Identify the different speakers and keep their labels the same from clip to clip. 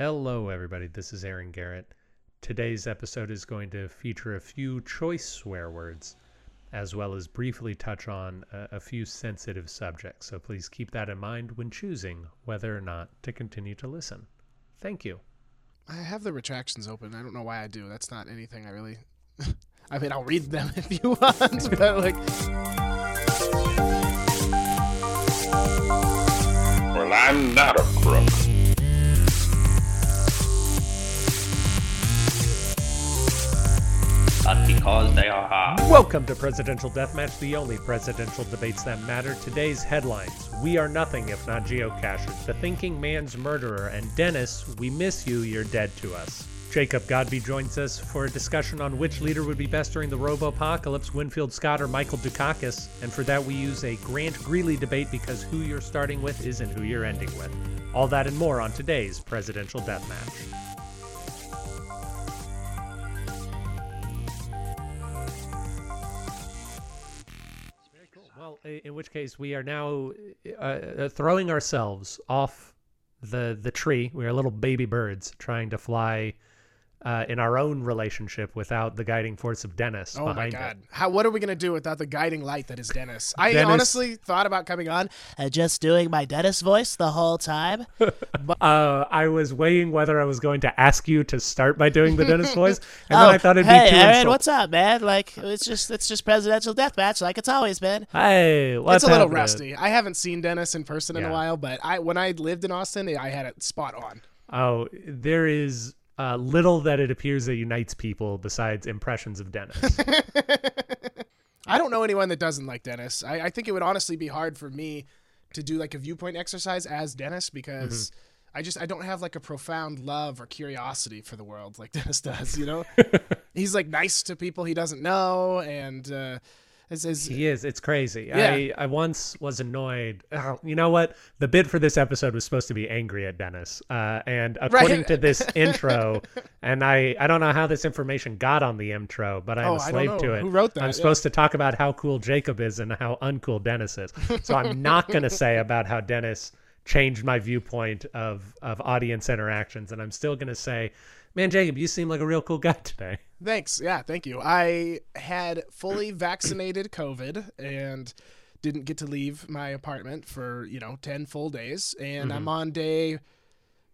Speaker 1: Hello, everybody. This is Aaron Garrett. Today's episode is going to feature a few choice swear words, as well as briefly touch on a, a few sensitive subjects. So please keep that in mind when choosing whether or not to continue to listen. Thank you.
Speaker 2: I have the retractions open. I don't know why I do. That's not anything I really. I mean, I'll read them if you want, but like.
Speaker 3: Well, I'm not a crook.
Speaker 4: But because they are hard.
Speaker 1: Welcome to Presidential Deathmatch, the only presidential debates that matter. Today's headlines We are nothing if not geocachers, The Thinking Man's Murderer, and Dennis, we miss you, you're dead to us. Jacob Godbey joins us for a discussion on which leader would be best during the Robo-Apocalypse, Winfield Scott or Michael Dukakis. And for that, we use a Grant Greeley debate because who you're starting with isn't who you're ending with. All that and more on today's Presidential Deathmatch. In which case we are now uh, uh, throwing ourselves off the the tree. We are little baby birds trying to fly uh, in our own relationship without the guiding force of Dennis
Speaker 2: Oh my god!
Speaker 1: it.
Speaker 2: How? What are we gonna do without the guiding light that is Dennis? I
Speaker 1: Dennis-
Speaker 2: honestly thought about coming on and just doing my Dennis voice the whole time.
Speaker 1: Uh, I was weighing whether I was going to ask you to start by doing the Dennis voice, and
Speaker 2: oh,
Speaker 1: then I thought it'd
Speaker 2: hey,
Speaker 1: be too
Speaker 2: Aaron,
Speaker 1: insult-
Speaker 2: what's up, man? Like it's just it's just presidential deathmatch, like it's always been.
Speaker 1: Hey, what's
Speaker 2: it's a little
Speaker 1: happening?
Speaker 2: rusty. I haven't seen Dennis in person in a while, but I when I lived in Austin, I had it spot on.
Speaker 1: Oh, there is uh, little that it appears that unites people besides impressions of Dennis.
Speaker 2: I don't know anyone that doesn't like Dennis. I, I think it would honestly be hard for me to do like a viewpoint exercise as Dennis because I just I don't have like a profound love or curiosity for the world like Dennis does. You know, he's like nice to people he doesn't know, and uh,
Speaker 1: He is. It's crazy.
Speaker 2: Yeah.
Speaker 1: I, I once was annoyed. Oh, you know what? The bid for this episode was supposed to be angry at Dennis. Uh, and according to this intro, and I, I don't know how this information got on the intro, but I'm
Speaker 2: Oh,
Speaker 1: a slave to it.
Speaker 2: Who wrote that?
Speaker 1: I'm
Speaker 2: Yeah.
Speaker 1: supposed to talk about how cool Jacob is and how uncool Dennis is. So I'm not going to say about how Dennis changed my viewpoint of, of audience interactions. And I'm still going to say, man, Jacob, you seem like a real cool guy today.
Speaker 2: Thanks. Yeah, thank you. I had fully vaccinated COVID and didn't get to leave my apartment for, you know, 10 full days. And I'm on day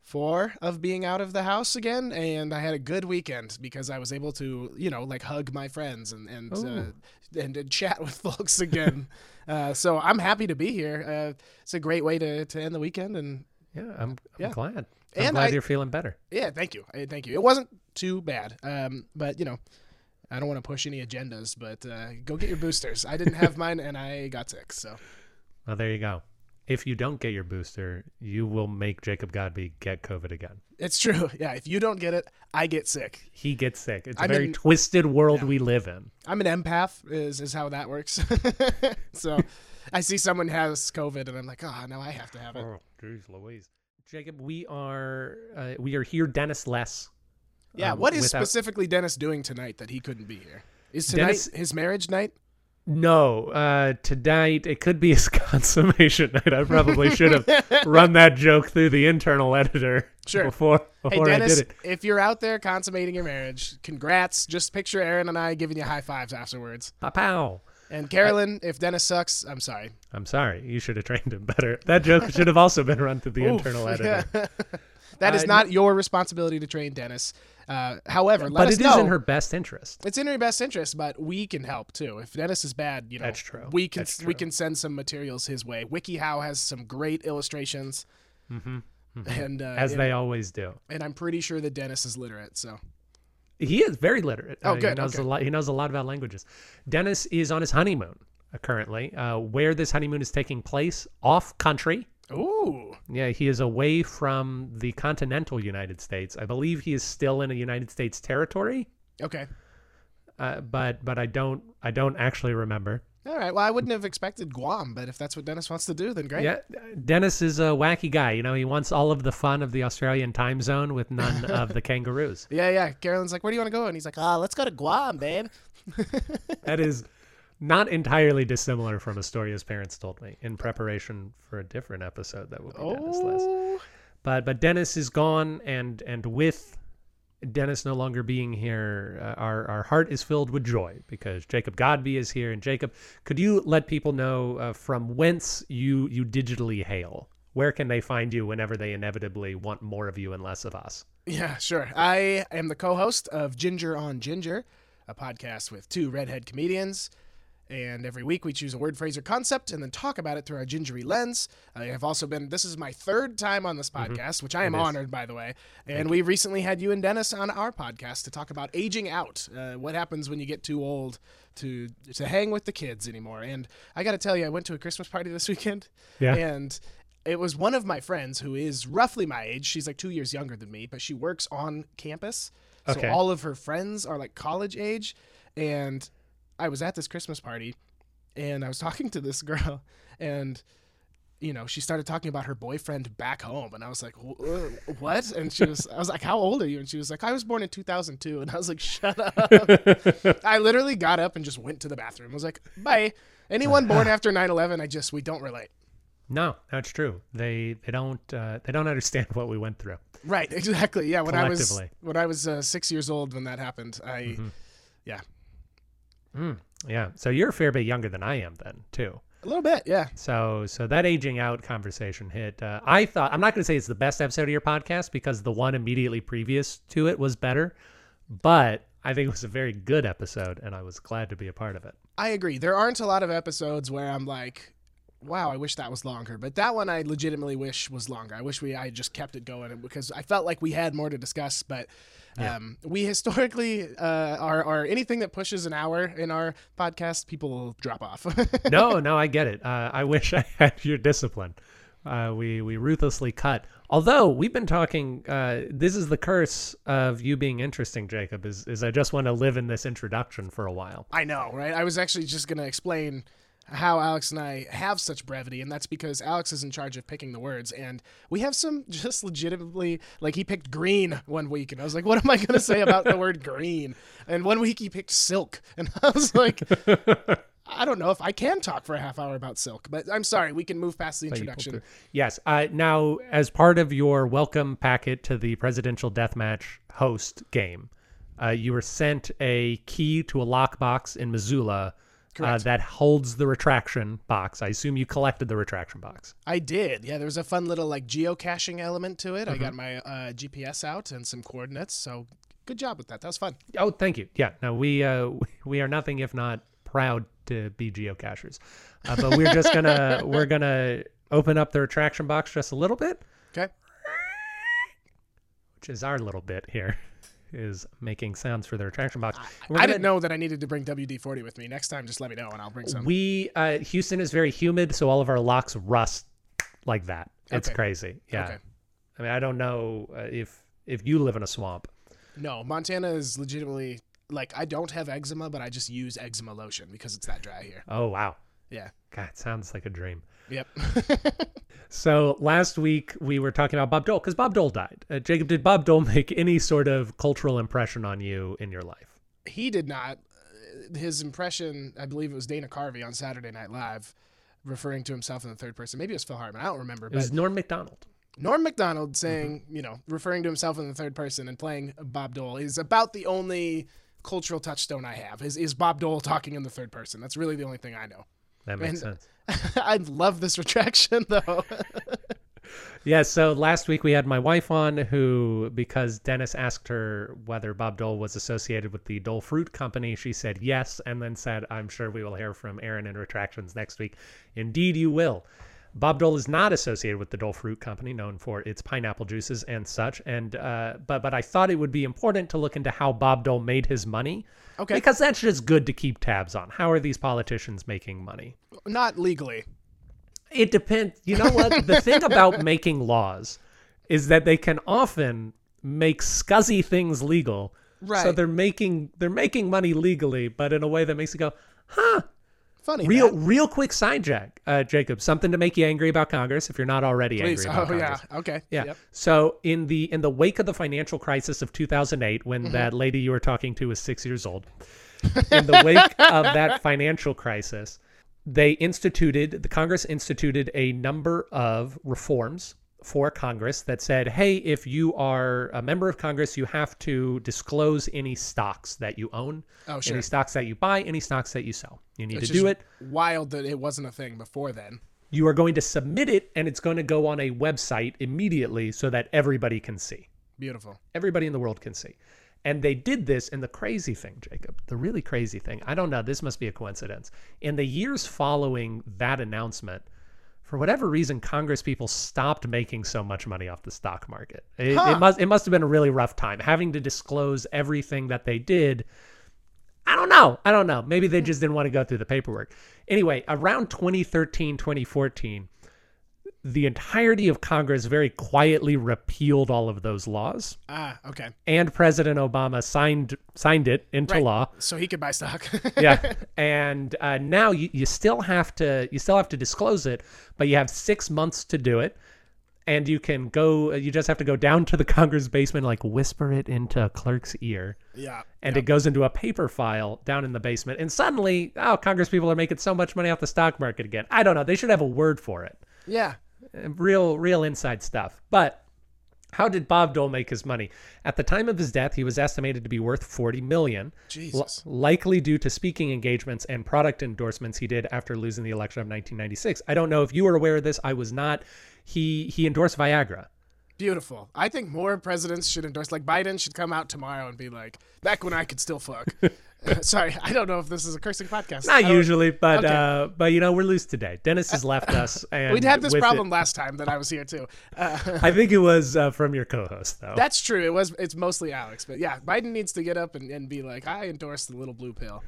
Speaker 2: four of being out of the house again. And I had a good weekend because I was able to, you know, like hug my friends and, and, uh, and, and chat with folks again. uh, so I'm happy to be here. Uh, it's a great way to, to end the weekend. And
Speaker 1: Yeah, I'm, I'm
Speaker 2: Yeah.
Speaker 1: glad. I'm
Speaker 2: And
Speaker 1: glad
Speaker 2: I-
Speaker 1: you're feeling better.
Speaker 2: yeah, thank you. Uh, Thank you. It wasn't too bad. Um, but you know, I don't want to push any agendas, but uh, go get your boosters. I didn't have mine, and I got sick. So
Speaker 1: Well, there you go. If you don't get your booster, you will make Jacob Godbey get COVID again.
Speaker 2: it's true. Yeah, if you don't get it, I get sick.
Speaker 1: He gets sick. It's a
Speaker 2: I'm
Speaker 1: very
Speaker 2: in-
Speaker 1: twisted world
Speaker 2: Yeah.
Speaker 1: we live in.
Speaker 2: I'm an empath. Is is how that works. so I see someone has COVID, and I'm like, oh, now I have to have it.
Speaker 1: Oh, jeez, Louise. Jacob, we are uh, we are here. Dennis less.
Speaker 2: Yeah.
Speaker 1: um,
Speaker 2: what is
Speaker 1: without-
Speaker 2: specifically Dennis doing tonight that he couldn't be here? Is tonight
Speaker 1: Dennis-
Speaker 2: his marriage night?
Speaker 1: No, uh, tonight it could be his consummation night. I probably should have run that joke through the internal editor
Speaker 2: Sure.
Speaker 1: before
Speaker 2: Hey
Speaker 1: before
Speaker 2: Dennis,
Speaker 1: I did it.
Speaker 2: if you're out there consummating your marriage, congrats. Just picture Aaron and I giving you high fives afterwards.
Speaker 1: Pow, pow.
Speaker 2: And Carolyn, if Dennis sucks, I'm sorry.
Speaker 1: I'm sorry. You should have trained him better. That joke should have also been run through the
Speaker 2: Oof,
Speaker 1: internal editor.
Speaker 2: yeah. that is
Speaker 1: Uh,
Speaker 2: not your responsibility to train Dennis. Uh, however, let
Speaker 1: But it is
Speaker 2: know.
Speaker 1: in her best interest.
Speaker 2: It's in her best interest, but we can help too. If Dennis is bad, you know,
Speaker 1: That's true.
Speaker 2: We can
Speaker 1: That's
Speaker 2: we can send some materials his way. WikiHow has some great illustrations, and uh,
Speaker 1: Mm-hmm. As
Speaker 2: and,
Speaker 1: they always do.
Speaker 2: and I'm pretty sure that Dennis is literate. So
Speaker 1: He is very literate.
Speaker 2: Oh,
Speaker 1: Uh, He knows
Speaker 2: okay.
Speaker 1: a lot. He knows a lot about languages. Dennis is on his honeymoon uh, currently. Uh, where this honeymoon is taking place, off country.
Speaker 2: Ooh,
Speaker 1: Yeah, he is away from the continental United States. I believe he is still in a United States territory,
Speaker 2: okay,
Speaker 1: uh, but but I don't I don't actually remember.
Speaker 2: all right. Well, I wouldn't have expected Guam, but if that's what Dennis wants to do, then great.
Speaker 1: Yeah, Dennis is a wacky guy. You know, he wants all of the fun of the Australian time zone with none of the kangaroos.
Speaker 2: Yeah, yeah. Carolyn's like, "Where do you want to go?" And he's like, "Ah, let's go to Guam, babe."
Speaker 1: That is not entirely dissimilar from a story his parents told me in preparation for a different episode that will be Dennis.
Speaker 2: Oh,
Speaker 1: but but Dennis is gone, and and with Dennis no longer being here, uh, our our heart is filled with joy because Jacob Godbey is here. And Jacob, could you let people know uh, from whence you you digitally hail? Where can they find you whenever they inevitably want more of you and less of us?
Speaker 2: Yeah, sure. I am the co-host of Ginger on Ginger, a podcast with two redhead comedians. And every week we choose a word, phrase, or concept and then talk about it through our gingery lens. I have also been, this is my third time on this podcast, which I am
Speaker 1: Mm-hmm.
Speaker 2: Honored, by the way. And we recently had you and Dennis on our podcast to talk about aging out. Uh, what happens when you get too old to, to hang with the kids anymore. And I got to tell you, I went to a Christmas party this weekend.
Speaker 1: Yeah.
Speaker 2: And it was one of my friends who is roughly my age. She's like two years younger than me, but she works on campus. So
Speaker 1: Okay.
Speaker 2: all of her friends are like college age. And I was at this Christmas party and I was talking to this girl and you know, she started talking about her boyfriend back home, and I was like, uh, "What?" And she was, I was like, "How old are you?" And she was like, "I was born in 2002." And I was like, "Shut up!" I literally got up and just went to the bathroom. I was like, "Bye." Anyone born after 9/11, I just we don't relate.
Speaker 1: No, that's true. They they don't uh, they don't understand what we went through.
Speaker 2: Right, exactly. Yeah, when I was when I was uh, six years old when that happened, I
Speaker 1: Mm-hmm.
Speaker 2: yeah,
Speaker 1: Mm, yeah. So you're a fair bit younger than I am then too.
Speaker 2: a little bit, yeah.
Speaker 1: So so that aging out conversation hit. Uh, I thought I'm not going to say it's the best episode of your podcast because the one immediately previous to it was better, but I think it was a very good episode, and I was glad to be a part of it.
Speaker 2: I agree. There aren't a lot of episodes where I'm like, wow, I wish that was longer. But that one I legitimately wish was longer. I wish we I just kept it going because I felt like we had more to discuss. But um, we historically uh, are, are anything that pushes an hour in our podcast, people will drop off.
Speaker 1: no, no, I get it. Uh, I wish I had your discipline. Uh, we we ruthlessly cut. Although we've been talking, uh, this is the curse of you being interesting, Jacob. Is is I just want to live in this introduction for a while.
Speaker 2: I know, right? I was actually just going to explain how Alex and I have such brevity, and that's because Alex is in charge of picking the words, and we have some just legitimately like he picked green one week, and I was like, what am I going to say about the word green? And one week he picked silk, and I was like. I don't know if I can talk for a half hour about silk, but I'm sorry. We can move past the introduction.
Speaker 1: Yes. Uh, now, as part of your welcome packet to the presidential deathmatch host game, uh, you were sent a key to a lockbox in Missoula uh, that holds the retraction box. I assume you collected the retraction box.
Speaker 2: I did. Yeah, there was a fun little like geocaching element to it. I got my uh, GPS out and some coordinates. So good job with that. That was fun.
Speaker 1: Oh, thank you. Yeah. No, we uh, we are nothing if not proud to be geocachers, uh, but we're just gonna we're gonna open up the retraction box just a little bit,
Speaker 2: Okay.
Speaker 1: which is our little bit here, is making sounds for their retraction box.
Speaker 2: I
Speaker 1: gonna-
Speaker 2: didn't know that I needed to bring WD 40 with me. Next time, just let me know and I'll bring some.
Speaker 1: We uh, Houston is very humid, so all of our locks rust like that. It's
Speaker 2: Okay.
Speaker 1: crazy. Yeah.
Speaker 2: Okay.
Speaker 1: I mean, I don't know uh, if if you live in a swamp.
Speaker 2: No, Montana is legitimately like I don't have eczema, but I just use eczema lotion because it's that dry here.
Speaker 1: Oh wow.
Speaker 2: Yeah.
Speaker 1: God, it sounds like a dream.
Speaker 2: Yep.
Speaker 1: So last week we were talking about Bob Dole because Bob Dole died. Uh, Jacob, did Bob Dole make any sort of cultural impression on you in your life?
Speaker 2: he did not. Uh, His impression, I believe it was Dana Carvey on Saturday Night Live, referring to himself in the third person. Maybe it was Phil Hartman. I don't remember.
Speaker 1: It
Speaker 2: But
Speaker 1: was Norm Macdonald.
Speaker 2: Norm Macdonald saying, you know, referring to himself in the third person and playing Bob Dole is about the only cultural touchstone I have. Is is Bob Dole talking in the third person? That's really the only thing I know.
Speaker 1: That makes
Speaker 2: And-
Speaker 1: sense.
Speaker 2: I love this retraction though.
Speaker 1: Yeah, so last week we had my wife on who, because Dennis asked her whether Bob Dole was associated with the Dole Fruit Company, she said yes, and then said, I'm sure we will hear from Aaron in retractions next week. Indeed, you will. Bob Dole is not associated with the Dole Fruit Company, known for its pineapple juices and such. And uh, but but I thought it would be important to look into how Bob Dole made his money,
Speaker 2: Okay.
Speaker 1: because that's just good to keep tabs on. How are these politicians making money?
Speaker 2: Not legally.
Speaker 1: It depends. You know what? the thing about making laws is that they can often make scuzzy things legal.
Speaker 2: Right.
Speaker 1: So they're making they're making money legally, but in a way that makes you go, huh?
Speaker 2: Funny.
Speaker 1: Real real quick side jack, uh, Jacob. Something to make you angry about Congress if you're not already
Speaker 2: Please.
Speaker 1: angry about
Speaker 2: Oh yeah. Okay.
Speaker 1: Yeah.
Speaker 2: Yep.
Speaker 1: So in the in the wake of the financial crisis of 2008, when
Speaker 2: Mm-hmm.
Speaker 1: that lady you were talking to was six years old, in the wake of that financial crisis, they instituted the Congress instituted a number of reforms for Congress that said, hey, if you are a member of Congress, you have to disclose any stocks that you own,
Speaker 2: Oh, sure.
Speaker 1: any stocks that you buy, any stocks that you sell. You need
Speaker 2: It's
Speaker 1: to do it.
Speaker 2: Wild that it wasn't a thing before then.
Speaker 1: You are going to submit it, and it's going to go on a website immediately so that everybody can see.
Speaker 2: Beautiful.
Speaker 1: Everybody in the world can see. And they did this, and the crazy thing, Jacob, the really crazy thing, I don't know, this must be a coincidence. In the years following that announcement, for whatever reason, Congress people stopped making so much money off the stock market. It,
Speaker 2: Huh.
Speaker 1: it must it must have been a really rough time having to disclose everything that they did. I don't know. I don't know. Maybe they just didn't want to go through the paperwork. Anyway, around 2013, 2014, the entirety of Congress very quietly repealed all of those laws,
Speaker 2: Ah, okay.
Speaker 1: and President Obama signed signed it into
Speaker 2: Right.
Speaker 1: law.
Speaker 2: So he could buy stock.
Speaker 1: Yeah, and uh, now you, you still have to you still have to disclose it, but you have six months to do it, and you can go. You just have to go down to the Congress basement, like whisper it into a clerk's ear,
Speaker 2: yeah.
Speaker 1: and it goes into a paper file down in the basement. And suddenly, oh, Congress people are making so much money off the stock market again. I don't know. They should have a word for it.
Speaker 2: Yeah.
Speaker 1: Real, real inside stuff. But how did Bob Dole make his money? At the time of his death, he was estimated to be worth 40 million,
Speaker 2: Jesus.
Speaker 1: likely due to speaking engagements and product endorsements he did after losing the election of 1996. I don't know if you were aware of this. I was not. He he endorsed Viagra.
Speaker 2: Beautiful. I think more presidents should endorse. Like Biden should come out tomorrow and be like, "Back when I could still fuck." Sorry, I don't know if this is a cursing podcast.
Speaker 1: Not usually, but
Speaker 2: Okay.
Speaker 1: uh, but you know we're loose today. Dennis has left us, and
Speaker 2: We'd had this
Speaker 1: with it-
Speaker 2: problem last time that I was here too. Uh,
Speaker 1: I think it was uh, from your co-host though.
Speaker 2: that's true. It was. It's mostly Alex, but yeah, Biden needs to get up and, and be like, "I endorse the little blue pill."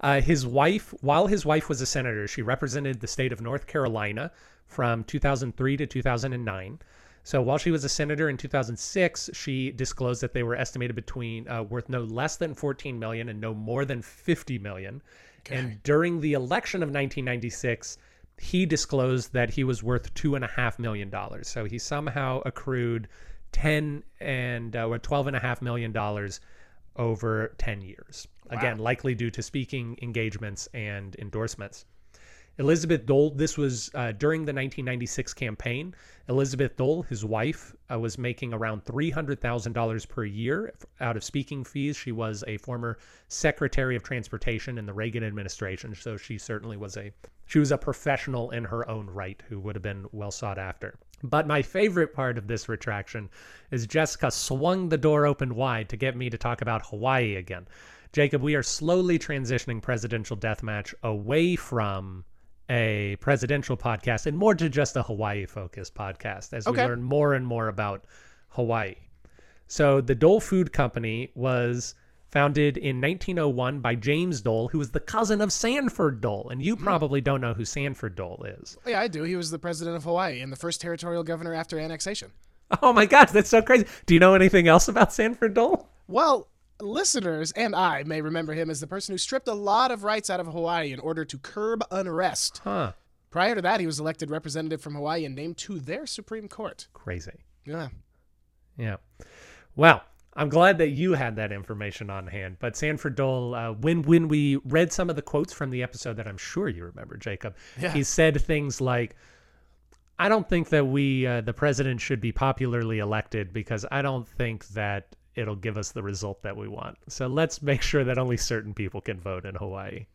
Speaker 1: Uh, his wife, while his wife was a senator, she represented the state of North Carolina from 2003 to 2009. So while she was a senator in 2006, she disclosed that they were estimated between uh, worth no less than 14 million and no more than 50 million. And during the election of 1996, he disclosed that he was worth two and a half million dollars. So he somehow accrued 10 and uh, or 12 and a half million dollars over 10 years. Again, likely due to speaking engagements and endorsements. Elizabeth Dole, this was uh, during the 1996 campaign. Elizabeth Dole, his wife, uh, was making around $300,000 per year out of speaking fees. She was a former Secretary of Transportation in the Reagan administration, so she certainly was a she was a professional in her own right who would have been well sought after. But my favorite part of this retraction is Jessica swung the door open wide to get me to talk about Hawaii again. Jacob, we are slowly transitioning presidential deathmatch away from a presidential podcast and more to just a Hawaii focused podcast as
Speaker 2: Okay.
Speaker 1: we learn more and more about Hawaii. So the Dole Food Company was founded in 1901 by James Dole, who was the cousin of Sanford Dole. And you hmm. probably don't know who Sanford Dole is.
Speaker 2: Oh, yeah, I do. He was the president of Hawaii and the first territorial governor after annexation.
Speaker 1: Oh my gosh, that's so crazy. Do you know anything else about Sanford Dole?
Speaker 2: Well, listeners and I may remember him as the person who stripped a lot of rights out of Hawaii in order to curb unrest.
Speaker 1: Huh.
Speaker 2: Prior to that, he was elected representative from Hawaii and named to their Supreme Court.
Speaker 1: Crazy.
Speaker 2: Yeah.
Speaker 1: Yeah. Well, I'm glad that you had that information on hand. But Sanford Dole, uh, when when we read some of the quotes from the episode that I'm sure you remember, Jacob,
Speaker 2: Yeah.
Speaker 1: he said things like, "I don't think that we, uh, the president, should be popularly elected because I don't think that it'll give us the result that we want. So let's make sure that only certain people can vote in Hawaii."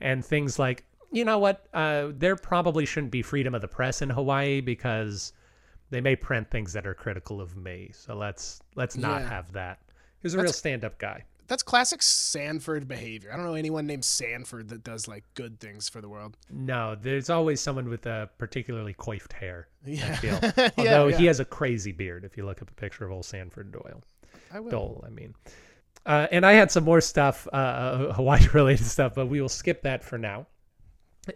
Speaker 1: And things like, you know what, uh, there probably shouldn't be freedom of the press in Hawaii because they may print things that are critical of me. So let's let's not
Speaker 2: Yeah.
Speaker 1: have that. He was a real stand-up guy.
Speaker 2: That's classic Sanford behavior. I don't know anyone named Sanford that does like good things for the world.
Speaker 1: No, there's always someone with a particularly coiffed hair. I
Speaker 2: Yeah.
Speaker 1: feel. Although
Speaker 2: yeah.
Speaker 1: he has a crazy beard. If you look up a picture of old Sanford Doyle,
Speaker 2: I.
Speaker 1: Dole, I mean. Uh, and I had some more stuff, uh, Hawaii-related stuff, but we will skip that for now.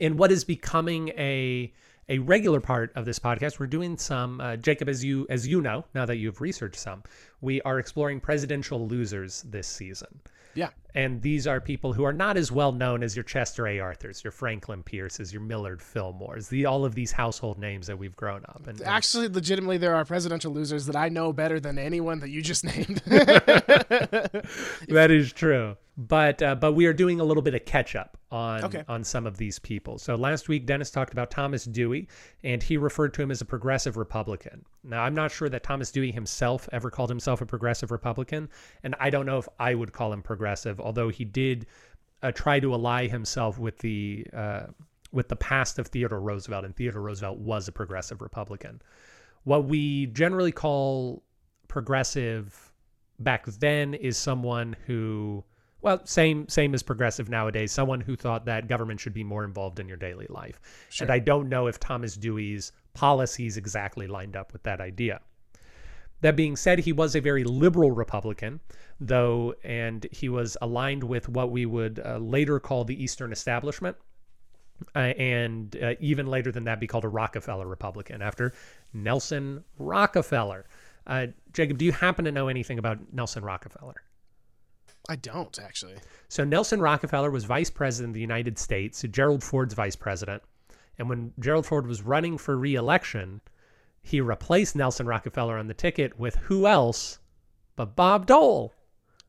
Speaker 1: In what is becoming a a regular part of this podcast, we're doing some uh, Jacob, as you as you know, now that you've researched some, we are exploring presidential losers this season.
Speaker 2: Yeah.
Speaker 1: And these are people who are not as well known as your Chester A. Arthurs, your Franklin Pierces, your Millard Fillmores, the all of these household names that we've grown up. And,
Speaker 2: Actually, legitimately, there are presidential losers that I know better than anyone that you just named.
Speaker 1: that is true. But uh, but we are doing a little bit of catch up on
Speaker 2: Okay.
Speaker 1: on some of these people. So last week Dennis talked about Thomas Dewey, and he referred to him as a progressive Republican. Now I'm not sure that Thomas Dewey himself ever called himself a progressive Republican, and I don't know if I would call him progressive, although he did uh, try to ally himself with the uh, with the past of Theodore Roosevelt, and Theodore Roosevelt was a progressive Republican. What we generally call progressive back then is someone who well same same as progressive nowadays someone who thought that government should be more involved in your daily life and i don't know if thomas dewey's policies exactly lined up with that idea that being said he was a very liberal republican though and he was aligned with what we would uh, later call the eastern establishment uh, and uh, even later than that be called a Rockefeller Republican after Nelson Rockefeller. Uh, Jacob, do you happen to know anything about Nelson Rockefeller?
Speaker 2: I don't actually.
Speaker 1: So Nelson Rockefeller was vice president of the United States, Gerald Ford's vice president. And when Gerald Ford was running for re-election, he replaced Nelson Rockefeller on the ticket with who else but Bob Dole,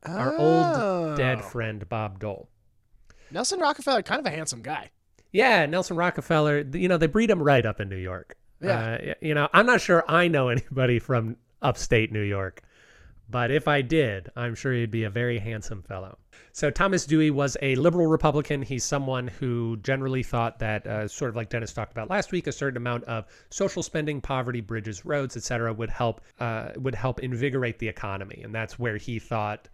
Speaker 1: our old dead
Speaker 2: Oh.
Speaker 1: friend Bob Dole.
Speaker 2: Nelson Rockefeller, kind of a handsome guy.
Speaker 1: Yeah, Nelson Rockefeller, you know, they breed him right up in New York.
Speaker 2: Yeah.
Speaker 1: Uh, you know, I'm not sure I know anybody from upstate New York, but if I did, I'm sure he'd be a very handsome fellow. So Thomas Dewey was a liberal Republican. He's someone who generally thought that, uh, sort of like Dennis talked about last week, a certain amount of social spending, poverty, bridges, roads, etc., would help uh, would help invigorate the economy, and that's where he thought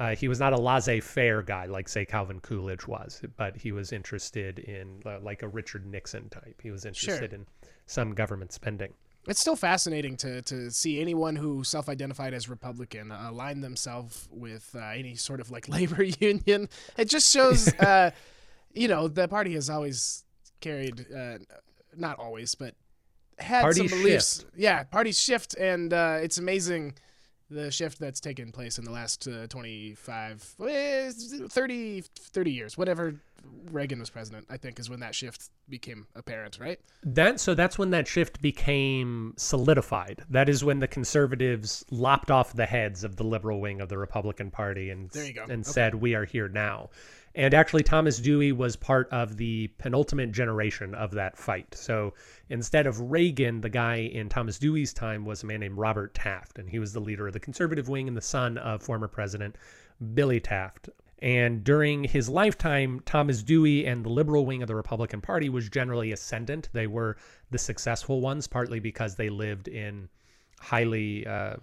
Speaker 1: uh, he was not a laissez-faire guy like, say, Calvin Coolidge was, but he was interested in uh, like a Richard Nixon type. He was interested in some government spending.
Speaker 2: It's still fascinating to to see anyone who self-identified as Republican uh, align themselves with uh, any sort of like labor union. It just shows, uh, you know, the party has always carried, uh, not always, but had
Speaker 1: Parties
Speaker 2: some beliefs. Yeah, parties shift, and uh, it's amazing the shift that's taken place in the last uh, 25, eh, 30, 30 years, whatever Reagan was president, I think, is when that shift became apparent, right?
Speaker 1: That so that's when that shift became solidified. That is when the conservatives lopped off the heads of the liberal wing of the Republican Party and
Speaker 2: There you go.
Speaker 1: and
Speaker 2: Okay.
Speaker 1: said we are here now. And actually Thomas Dewey was part of the penultimate generation of that fight. So instead of Reagan, the guy in Thomas Dewey's time was a man named Robert Taft and he was the leader of the conservative wing and the son of former president Billy Taft. And during his lifetime, Thomas Dewey and the liberal wing of the Republican Party was generally ascendant. They were the successful ones, partly because they lived in highly uh,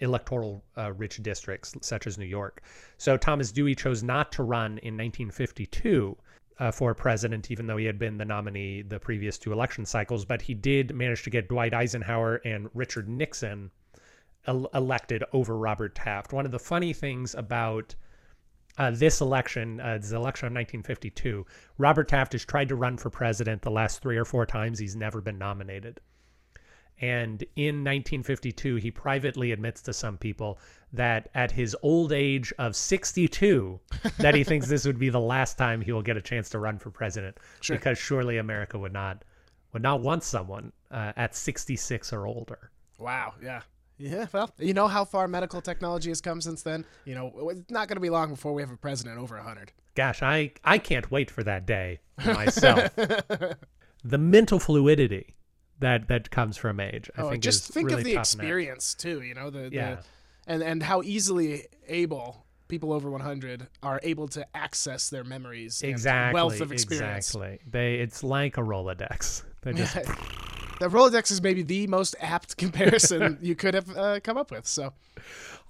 Speaker 1: electoral uh, rich districts, such as New York. So Thomas Dewey chose not to run in 1952 uh, for president, even though he had been the nominee the previous two election cycles. But he did manage to get Dwight Eisenhower and Richard Nixon el- elected over Robert Taft. One of the funny things about uh, this election, uh, this election of 1952, Robert Taft has tried to run for president the last three or four times. He's never been nominated. And in 1952, he privately admits to some people that at his old age of 62, that he thinks this would be the last time he will get a chance to run for president,
Speaker 2: Sure.
Speaker 1: because surely America would not would not want someone uh, at 66 or older.
Speaker 2: Wow. Yeah. Yeah. Well, you know how far medical technology has come since then. You know, it's not going to be long before we have a president over hundred.
Speaker 1: Gosh, I I can't wait for that day myself. the mental fluidity that that comes from age, I
Speaker 2: Oh,
Speaker 1: think
Speaker 2: just think
Speaker 1: really
Speaker 2: of the experience too. You know, the,
Speaker 1: Yeah.
Speaker 2: the and and how easily able people over 100 are able to access their memories and
Speaker 1: Exactly.
Speaker 2: wealth of experience.
Speaker 1: Exactly. They it's like a Rolodex. They just
Speaker 2: the Rolodex is maybe the most apt comparison you could have uh, come up with. So,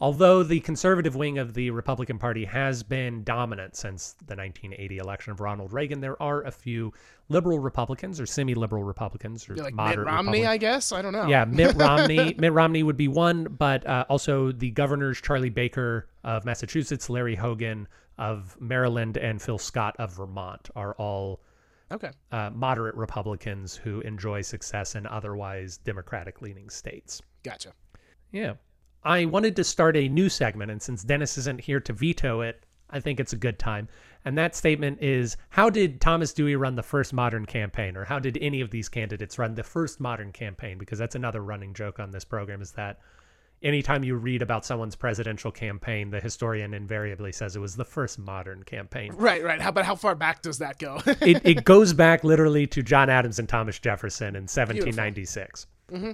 Speaker 1: Although the conservative wing of the Republican Party has been dominant since the 1980 election of Ronald Reagan, there are a few liberal Republicans or semi-liberal Republicans or
Speaker 2: like Mitt Romney,
Speaker 1: Republicans.
Speaker 2: I guess. I don't know.
Speaker 1: Yeah, Mitt Romney. Mitt Romney would be one, but uh, also the governors Charlie Baker of Massachusetts, Larry Hogan of Maryland, and Phil Scott of Vermont are all
Speaker 2: Okay.
Speaker 1: uh, moderate Republicans who enjoy success in otherwise Democratic-leaning states.
Speaker 2: Gotcha.
Speaker 1: Yeah. I wanted to start a new segment, and since Dennis isn't here to veto it, I think it's a good time. And that statement is How did Thomas Dewey run the first modern campaign, or how did any of these candidates run the first modern campaign? Because that's another running joke on this program is that anytime you read about someone's presidential campaign, the historian invariably says it was the first modern campaign.
Speaker 2: Right, right. How but how far back does that go?
Speaker 1: it, it goes back literally to John Adams and Thomas Jefferson in 1796. Mm-hmm.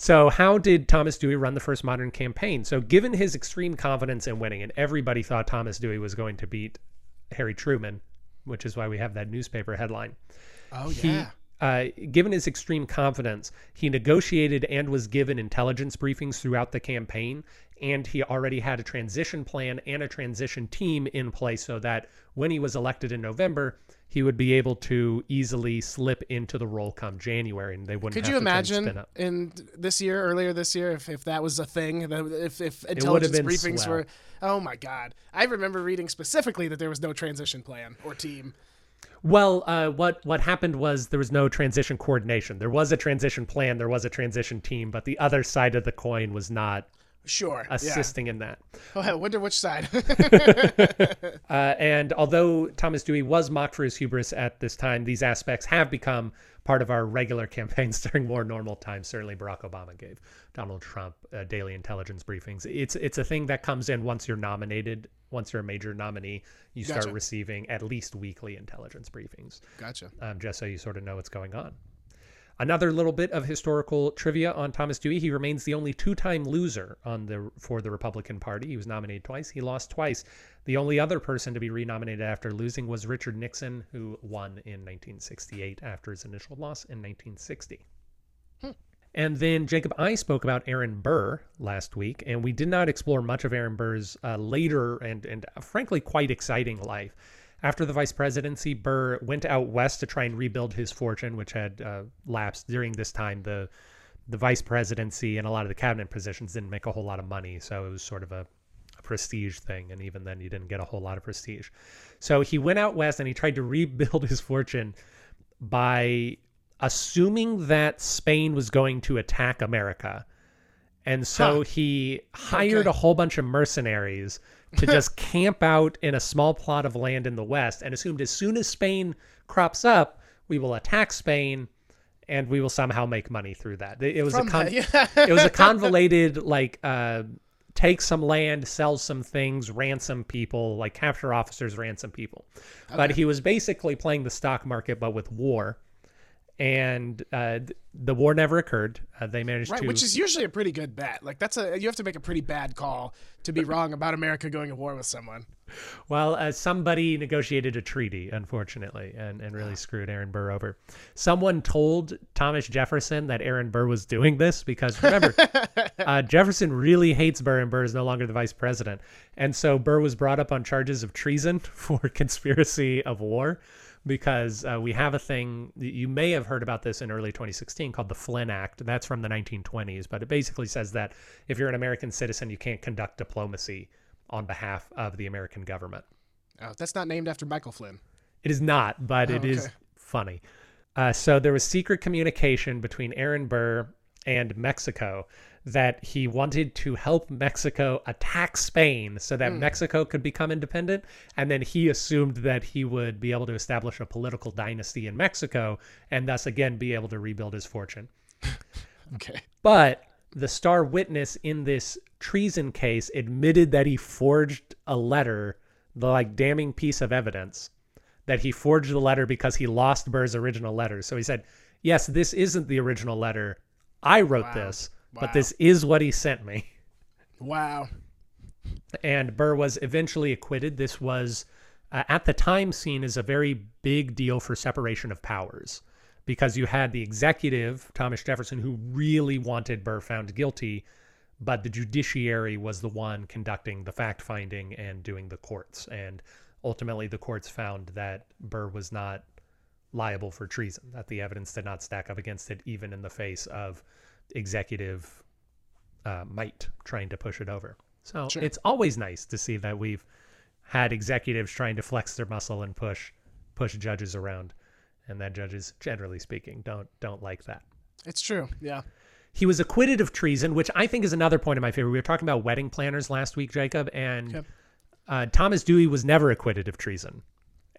Speaker 1: So, how did Thomas Dewey run the first modern campaign? So, given his extreme confidence in winning, and everybody thought Thomas Dewey was going to beat Harry Truman, which is why we have that newspaper headline.
Speaker 2: oh
Speaker 1: He,
Speaker 2: yeah.
Speaker 1: Uh, given his extreme confidence, he negotiated and was given intelligence briefings throughout the campaign, and he already had a transition plan and a transition team in place so that when he was elected in November, he would be able to easily slip into the role come January, and they wouldn't.
Speaker 2: Could
Speaker 1: have
Speaker 2: you
Speaker 1: to try spin
Speaker 2: imagine in this year, earlier this year, if, if that was a thing, if, if intelligence briefings
Speaker 1: swell.
Speaker 2: were, oh my God. I remember reading specifically that there was no transition plan or team.
Speaker 1: Well, uh, what what happened was there was no transition coordination. There was a transition plan, there was a transition team, but the other side of the coin was not
Speaker 2: Sure. yeah.
Speaker 1: assisting in that.
Speaker 2: Oh, I wonder which side.
Speaker 1: Uh, and although Thomas Dewey was mocked for his hubris at this time, these aspects have become part of our regular campaigns during more normal times. Certainly, Barack Obama gave Donald Trump uh, daily intelligence briefings. It's it's a thing that comes in once you're nominated. Once you're a major nominee, you start receiving at least weekly intelligence briefings,
Speaker 2: gotcha.
Speaker 1: um, just so you sort of know what's going on. Another little bit of historical trivia on Thomas Dewey. He remains the only two-time loser on the for the Republican Party. He was nominated twice. He lost twice. The only other person to be renominated after losing was Richard Nixon, who won in 1968 after his initial loss in 1960. And then Jacob, I spoke about Aaron Burr last week, and we did not explore much of Aaron Burr's uh, later and and uh, frankly quite exciting life. After the vice presidency, Burr went out west to try and rebuild his fortune, which had uh, lapsed during this time. The the vice presidency and a lot of the cabinet positions didn't make a whole lot of money, so it was sort of a, a prestige thing. And even then, you didn't get a whole lot of prestige. So he went out west and he tried to rebuild his fortune by assuming that Spain was going to attack America. And so
Speaker 2: Huh.
Speaker 1: he hired
Speaker 2: Okay.
Speaker 1: a whole bunch of mercenaries to just camp out in a small plot of land in the west and assumed as soon as Spain crops up, we will attack Spain and we will somehow make money through that. It was
Speaker 2: From
Speaker 1: a
Speaker 2: that, yeah.
Speaker 1: it was a convoluted like uh take some land, sell some things, ransom people, like capture officers, ransom people. But he was basically playing the stock market but with war. And uh, the war never occurred. Uh, they managed
Speaker 2: Right,
Speaker 1: to
Speaker 2: which is usually a pretty good bet. Like that's a you have to make a pretty bad call to be wrong about America going to war with someone.
Speaker 1: Well, uh, somebody negotiated a treaty, unfortunately, and, and really screwed Aaron Burr over. Someone told Thomas Jefferson that Aaron Burr was doing this because remember, uh, Jefferson really hates Burr, and Burr is no longer the vice president. And so Burr was brought up on charges of treason for conspiracy of war because uh, we have a thing you may have heard about this in early 2016 called the Flynn Act. That's from the 1920s, but it basically says that if you're an American citizen, you can't conduct diplomacy on behalf of the American government.
Speaker 2: Oh, that's not named after Michael Flynn.
Speaker 1: It is not, but it is
Speaker 2: okay.
Speaker 1: funny. Uh, so there was secret communication between Aaron Burr and Mexico that he wanted to help Mexico attack Spain so that hmm. Mexico could become independent. And then he assumed that he would be able to establish a political dynasty in Mexico and thus again be able to rebuild his fortune.
Speaker 2: Okay.
Speaker 1: But the star witness in this treason case admitted that he forged a letter, the like damning piece of evidence that he forged the letter because he lost Burr's original letter. So he said, "Yes, this isn't the original letter. I wrote
Speaker 2: Wow.
Speaker 1: this,
Speaker 2: Wow.
Speaker 1: but this is what he sent me."
Speaker 2: Wow.
Speaker 1: and Burr was eventually acquitted. This was, uh, at the time, seen as a very big deal for separation of powers because you had the executive, Thomas Jefferson, who really wanted Burr found guilty, but the judiciary was the one conducting the fact finding and doing the courts. And ultimately, the courts found that Burr was not liable for treason, that the evidence did not stack up against it, even in the face of executive uh, might trying to push it over. So
Speaker 2: Sure.
Speaker 1: it's always nice to see that we've had executives trying to flex their muscle and push push judges around, and that judges, generally speaking, don't don't like that.
Speaker 2: It's true. Yeah.
Speaker 1: He was acquitted of treason, which I think is another point of my favor. We were talking about wedding planners last week, Jacob, and
Speaker 2: Yep.
Speaker 1: uh, Thomas Dewey was never acquitted of treason.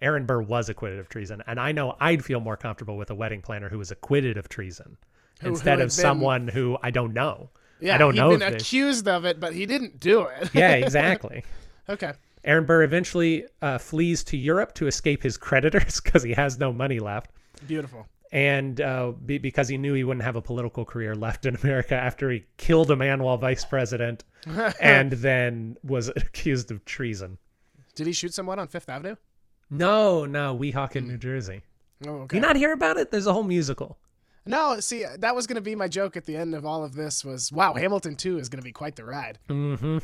Speaker 1: Aaron Burr was acquitted of treason, and I know I'd feel more comfortable with a wedding planner who was acquitted of treason
Speaker 2: Who- who
Speaker 1: instead
Speaker 2: had
Speaker 1: of
Speaker 2: been-
Speaker 1: someone who I don't know.
Speaker 2: Yeah,
Speaker 1: I don't
Speaker 2: he'd
Speaker 1: know.
Speaker 2: been accused of it, but he didn't do it.
Speaker 1: yeah, exactly.
Speaker 2: okay.
Speaker 1: Aaron Burr eventually uh, flees to Europe to escape his creditors because he has no money left.
Speaker 2: Beautiful.
Speaker 1: and uh, be, because he knew he wouldn't have a political career left in America after he killed a man while vice president, and then was accused of treason.
Speaker 2: Did he shoot someone on Fifth Avenue?
Speaker 1: No, no, Weehawken, New Jersey.
Speaker 2: Oh, okay.
Speaker 1: You not hear about it? There's a whole musical.
Speaker 2: No, see, that was going to be my joke at the end of all of this. Was wow, Hamilton Two is going to be quite the ride.
Speaker 1: Mm-hmm.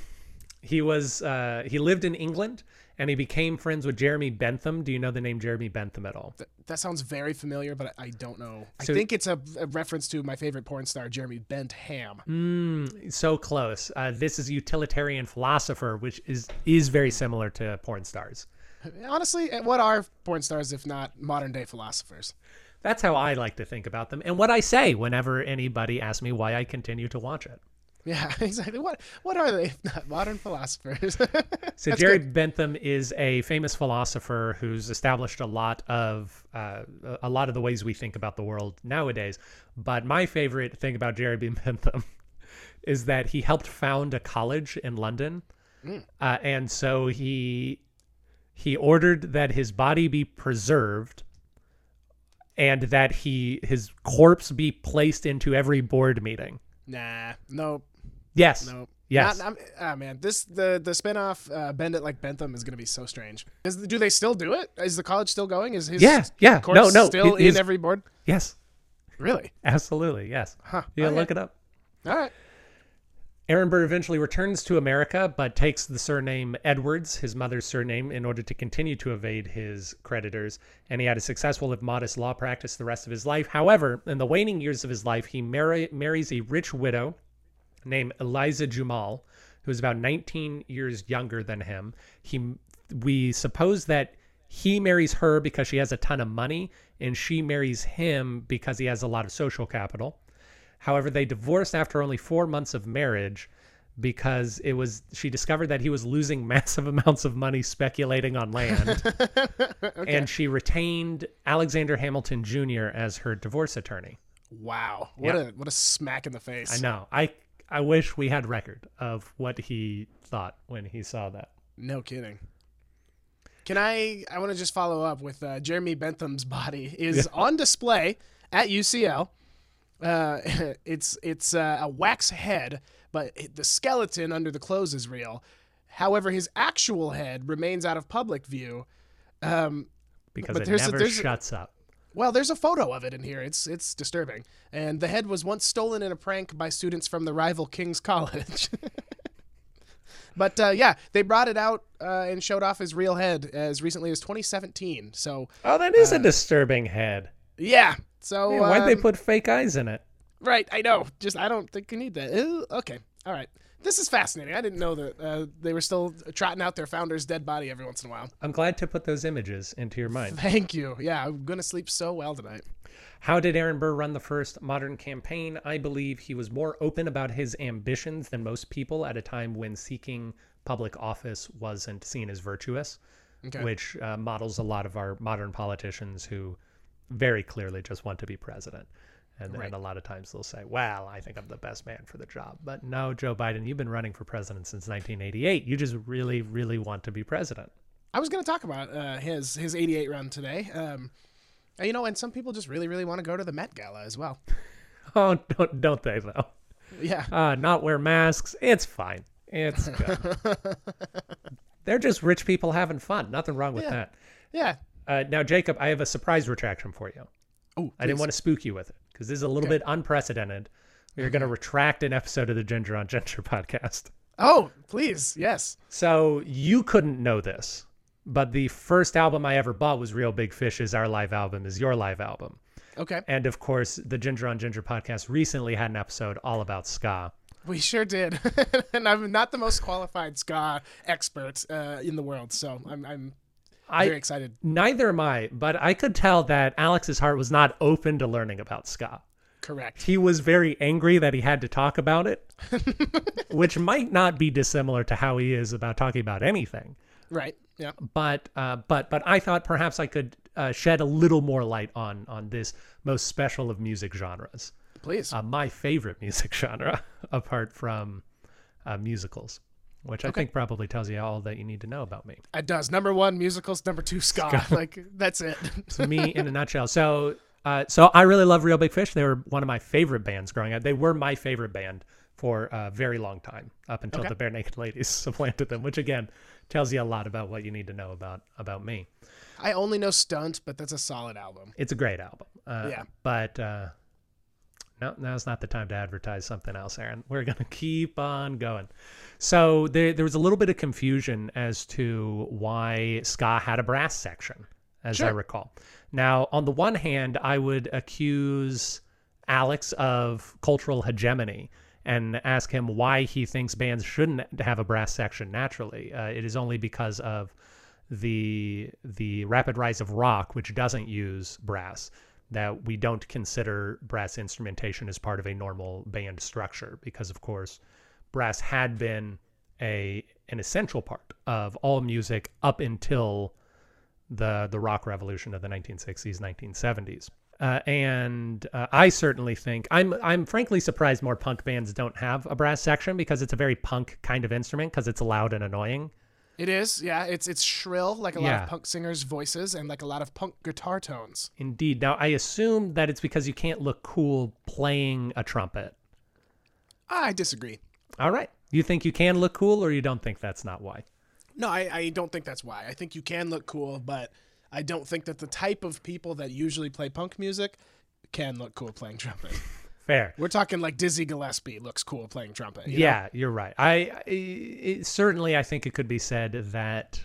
Speaker 1: He was uh, he lived in England and he became friends with Jeremy Bentham. Do you know the name Jeremy Bentham at all?
Speaker 2: Th- that sounds very familiar, but I don't know.
Speaker 1: So-
Speaker 2: I think it's a, a reference to my favorite porn star, Jeremy Bentham.
Speaker 1: Mm, so close. Uh, this is a utilitarian philosopher, which is is very similar to porn stars.
Speaker 2: Honestly, eh, what are porn stars if not modern day philosophers?
Speaker 1: That's how I like to think about them, and what I say whenever anybody asks me why I continue to watch it.
Speaker 2: Yeah, exactly. What what are they not modern philosophers?
Speaker 1: So Jerry
Speaker 2: good.
Speaker 1: Bentham is a famous philosopher who's established a lot of uh, a lot of the ways we think about the world nowadays. But my favorite thing about Jerry B. Bentham is that he helped found a college in London, uh, and so he he ordered that his body be preserved and that he his corpse be placed into every board meeting.
Speaker 2: Nah, nope,
Speaker 1: Yes.
Speaker 2: nope.
Speaker 1: Yes.
Speaker 2: Not, ah, man, this the the spinoff uh, Bend It Like Bentham is going to be so strange. Is, do they still do it? Is the college still going? Is his
Speaker 1: Yeah, yeah.
Speaker 2: course
Speaker 1: No, no,
Speaker 2: still
Speaker 1: his-
Speaker 2: in every board?
Speaker 1: Yes.
Speaker 2: Really?
Speaker 1: Absolutely. Yes.
Speaker 2: Huh.
Speaker 1: Yeah,
Speaker 2: okay.
Speaker 1: look it up.
Speaker 2: All right.
Speaker 1: Aaron Burr eventually returns to America, but takes the surname Edwards, his mother's surname, in order to continue to evade his creditors. And he had a successful, if modest, law practice the rest of his life. However, in the waning years of his life, he marries a rich widow named Eliza Jumel, who is about 19 years younger than him. He, we suppose that he marries her because she has a ton of money, and she marries him because he has a lot of social capital. However, they divorced after only four months of marriage because it was she discovered that he was losing massive amounts of money speculating on land, and she retained Alexander Hamilton Jr. as her divorce attorney.
Speaker 2: Wow. What
Speaker 1: Yeah.
Speaker 2: a what a smack in the face.
Speaker 1: I know. I I wish we had record of what he thought when he saw that.
Speaker 2: No kidding. Can I? I want to just follow up with uh, Jeremy Bentham's body is on display at UCL. Uh, it's it's uh, a wax head, but the skeleton under the clothes is real. However, his actual head remains out of public view. Um,
Speaker 1: Because it never
Speaker 2: a-
Speaker 1: shuts up.
Speaker 2: well, there's a photo of it in here. It's it's disturbing. And the head was once stolen in a prank by students from the rival King's College. but uh, yeah, they brought it out uh, and showed off his real head as recently as 2017. So
Speaker 1: Oh, that is a disturbing head.
Speaker 2: yeah, so
Speaker 1: why'd they
Speaker 2: um,
Speaker 1: put fake eyes in it?
Speaker 2: Right, I know. Just I don't think you need that. Ew, okay, all right. This is fascinating. I didn't know that uh, they were still trotting out their founder's dead body every once in a while.
Speaker 1: I'm glad to put those images into your mind.
Speaker 2: Thank you. Yeah, I'm gonna sleep so well tonight.
Speaker 1: How did Aaron Burr run the first modern campaign? I believe he was more open about his ambitions than most people at a time when seeking public office wasn't seen as virtuous,
Speaker 2: Okay.
Speaker 1: which uh, models a lot of our modern politicians who very clearly just want to be president. And,
Speaker 2: Right.
Speaker 1: and a lot of times they'll say, well, I think I'm the best man for the job. But no, Joe Biden, you've been running for president since 1988. You just really, really want to be president.
Speaker 2: I was going to talk about uh, his his 88 run today. Um, you know, and some people just really really want to go to the Met Gala as well.
Speaker 1: Oh, don't, don't they, though?
Speaker 2: Yeah.
Speaker 1: uh, not wear masks. It's fine. It's good. They're just rich people having fun. Nothing wrong with
Speaker 2: Yeah.
Speaker 1: that.
Speaker 2: Yeah.
Speaker 1: Uh, now, Jacob, I have a surprise retraction for you.
Speaker 2: Oh,
Speaker 1: I didn't want to spook you with it because this is a little bit unprecedented. We're going to retract an episode of the Ginger on Ginger podcast.
Speaker 2: Oh, please. Yes.
Speaker 1: So you couldn't know this, but the first album I ever bought was Reel Big Fish's Our Live Album is Your Live Album.
Speaker 2: Okay.
Speaker 1: And of course, the Ginger on Ginger podcast recently had an episode all about ska.
Speaker 2: We sure did. and I'm not the most qualified ska expert uh, in the world, so I'm I'm
Speaker 1: I,
Speaker 2: very excited.
Speaker 1: Neither am I, but I could tell that Alex's heart was not open to learning about ska.
Speaker 2: Correct.
Speaker 1: He was very angry that he had to talk about it, which might not be dissimilar to how he is about talking about anything.
Speaker 2: Right. Yeah.
Speaker 1: But uh, but but I thought perhaps I could uh, shed a little more light on on this most special of music genres.
Speaker 2: Please.
Speaker 1: uh, my favorite music genre apart from uh, musicals, which I think probably tells you all that you need to know about me.
Speaker 2: it does. Number one, musicals. Number two, ska. like that's it.
Speaker 1: to me in a nutshell. So, uh, so I really love Reel Big Fish. They were one of my favorite bands growing up. They were my favorite band for a very long time, up until
Speaker 2: Okay.
Speaker 1: the Barenaked Ladies supplanted them, which again tells you a lot about what you need to know about about me.
Speaker 2: I only know Stunt, but that's a solid album.
Speaker 1: It's a great album. Uh,
Speaker 2: Yeah.
Speaker 1: But uh, no, now's not the time to advertise something else, Aaron. We're going to keep on going. So there, there was a little bit of confusion as to why ska had a brass section, as I recall. Now, on the one hand, I would accuse Alex of cultural hegemony and ask him why he thinks bands shouldn't have a brass section naturally. Uh, it is only because of the the rapid rise of rock, which doesn't use brass, that we don't consider brass instrumentation as part of a normal band structure. Because of course, brass had been a an essential part of all music up until the the rock revolution of the 1960s 1970s uh, and uh, I certainly think I'm I'm frankly surprised more punk bands don't have a brass section because it's a very punk kind of instrument because it's loud and annoying.
Speaker 2: It is, yeah. It's it's shrill, like a lot of punk singers' voices, and like a lot of punk guitar tones.
Speaker 1: Indeed. Now I assume that it's because you can't look cool playing a trumpet.
Speaker 2: I disagree.
Speaker 1: All right. You think you can look cool, or you don't think that's not why?
Speaker 2: No, I, I don't think that's why. I think you can look cool, but I don't think that the type of people that usually play punk music can look cool playing trumpet.
Speaker 1: Fair.
Speaker 2: We're talking like Dizzy Gillespie looks cool playing trumpet. you know?
Speaker 1: Yeah, you're right. I, I it, certainly I think it could be said that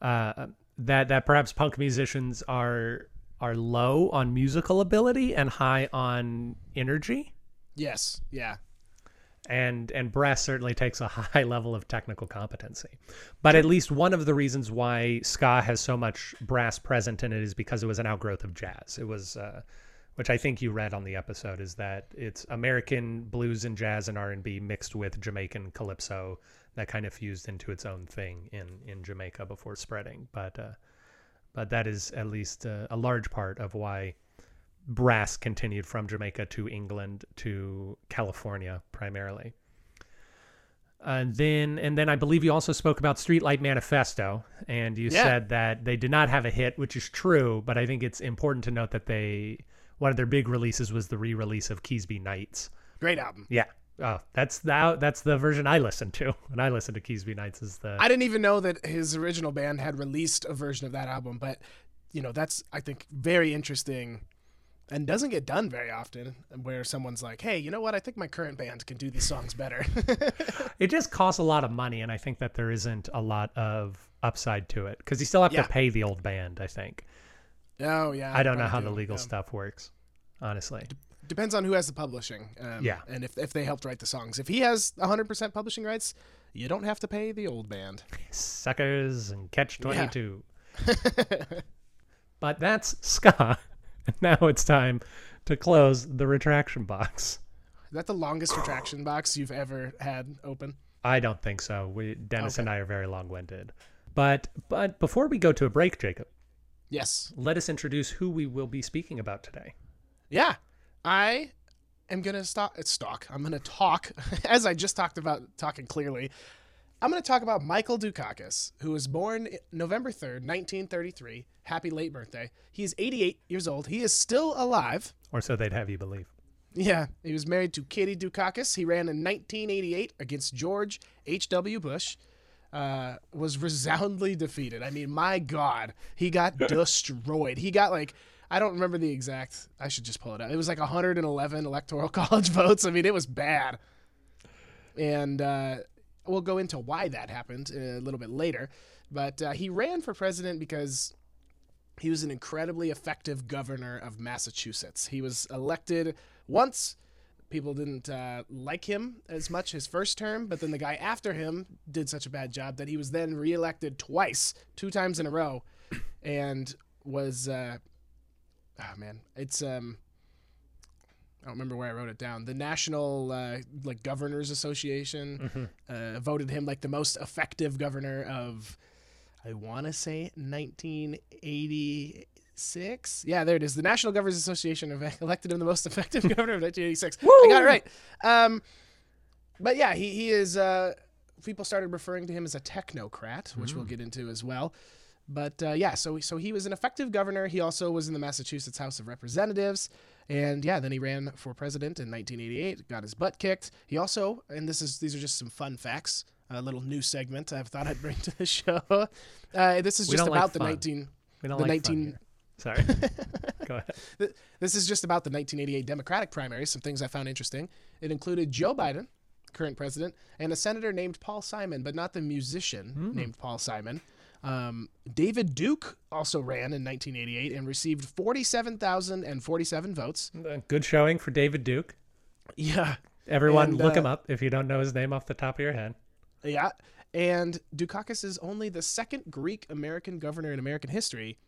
Speaker 1: uh, that that perhaps punk musicians are are low on musical ability and high on energy,
Speaker 2: Yes. Yeah.
Speaker 1: and and brass certainly takes a high level of technical competency. But at least one of the reasons why ska has so much brass present in it is because it was an outgrowth of jazz. It was. Uh, which I think you read on the episode is that it's American blues and jazz and R&B mixed with Jamaican calypso that kind of fused into its own thing in in Jamaica before spreading. But uh, but that is at least uh, a large part of why brass continued from Jamaica to England to California primarily. And then and then I believe you also spoke about Streetlight Manifesto and you
Speaker 2: Yeah.
Speaker 1: said that they did not have a hit, which is true, but I think it's important to note that they one of their big releases was the re-release of Keasbey Nights.
Speaker 2: Great album.
Speaker 1: Yeah. Oh, that's the that's the version I listened to when I listened to Keasbey Nights is the
Speaker 2: I didn't even know that his original band had released a version of that album, but you know, that's I think very interesting and doesn't get done very often where someone's like, "Hey, you know what? I think my current band can do these songs better."
Speaker 1: it just costs a lot of money and I think that there isn't a lot of upside to it because you still have
Speaker 2: Yeah.
Speaker 1: to pay the old band, I think.
Speaker 2: Oh, yeah.
Speaker 1: I don't know how
Speaker 2: do,
Speaker 1: the legal
Speaker 2: yeah.
Speaker 1: stuff works, honestly.
Speaker 2: Depends on who has the publishing. Um,
Speaker 1: Yeah.
Speaker 2: And if, if they helped write the songs. If he has 100% publishing rights, you don't have to pay the old band.
Speaker 1: Suckers and catch 22. but that's ska. Now it's time to close the retraction box.
Speaker 2: Is that the longest retraction box you've ever had open?
Speaker 1: I don't think so. We Dennis
Speaker 2: Okay.
Speaker 1: and I are very long-winded. But but before we go to a break, Jacob,
Speaker 2: Yes.
Speaker 1: let us introduce who we will be speaking about today.
Speaker 2: Yeah. I am going to stop. It's stalk. I'm going to talk, as I just talked about talking clearly. I'm going to talk about Michael Dukakis, who was born November 3rd, 1933. Happy late birthday. He's 88 years old. He is still alive.
Speaker 1: Or so they'd have you believe.
Speaker 2: Yeah, he was married to Katie Dukakis. He ran in 1988 against George H.W. Bush. Uh, was resoundingly defeated. I mean, my God, he got destroyed. He got like, I don't remember the exact. I should just pull it up. It was like 111 electoral college votes. I mean, it was bad. And uh, we'll go into why that happened a little bit later. But uh, he ran for president because he was an incredibly effective governor of Massachusetts. He was elected once. People didn't uh, like him as much his first term, but then the guy after him did such a bad job that he was then reelected twice, two times in a row, and was uh, oh man, it's um, I don't remember where I wrote it down. The National uh, like Governors Association uh, voted him like the most effective governor of I want to say 1986 1986. Yeah, there it is. The National Governors Association elected him the most effective governor of 1986. I got it right. Um, but yeah, he he is. Uh, people started referring to him as a technocrat, which we'll get into as well. But uh, yeah, so so he was an effective governor. He also was in the Massachusetts House of Representatives, and yeah, then he ran for president in 1988. Got his butt kicked. He also, and this is these are just some fun facts. A little new segment I thought I'd bring to the show. Uh, this is just
Speaker 1: don't like
Speaker 2: about the
Speaker 1: fun.
Speaker 2: 19.
Speaker 1: We don't
Speaker 2: the
Speaker 1: like fun
Speaker 2: 19
Speaker 1: here. Sorry. Go ahead.
Speaker 2: This is just about the 1988 Democratic primary, Some things I found interesting. It included Joe Biden, current president, and a senator named Paul Simon, but not the musician named Paul Simon. Um, David Duke also ran in 1988 and received 47,047 votes.
Speaker 1: Uh, Good showing for David Duke.
Speaker 2: Yeah,
Speaker 1: Everyone,
Speaker 2: And,
Speaker 1: look
Speaker 2: uh,
Speaker 1: him up if you don't know his name off the top of your head.
Speaker 2: yeah. And Dukakis is only the second Greek American governor in American history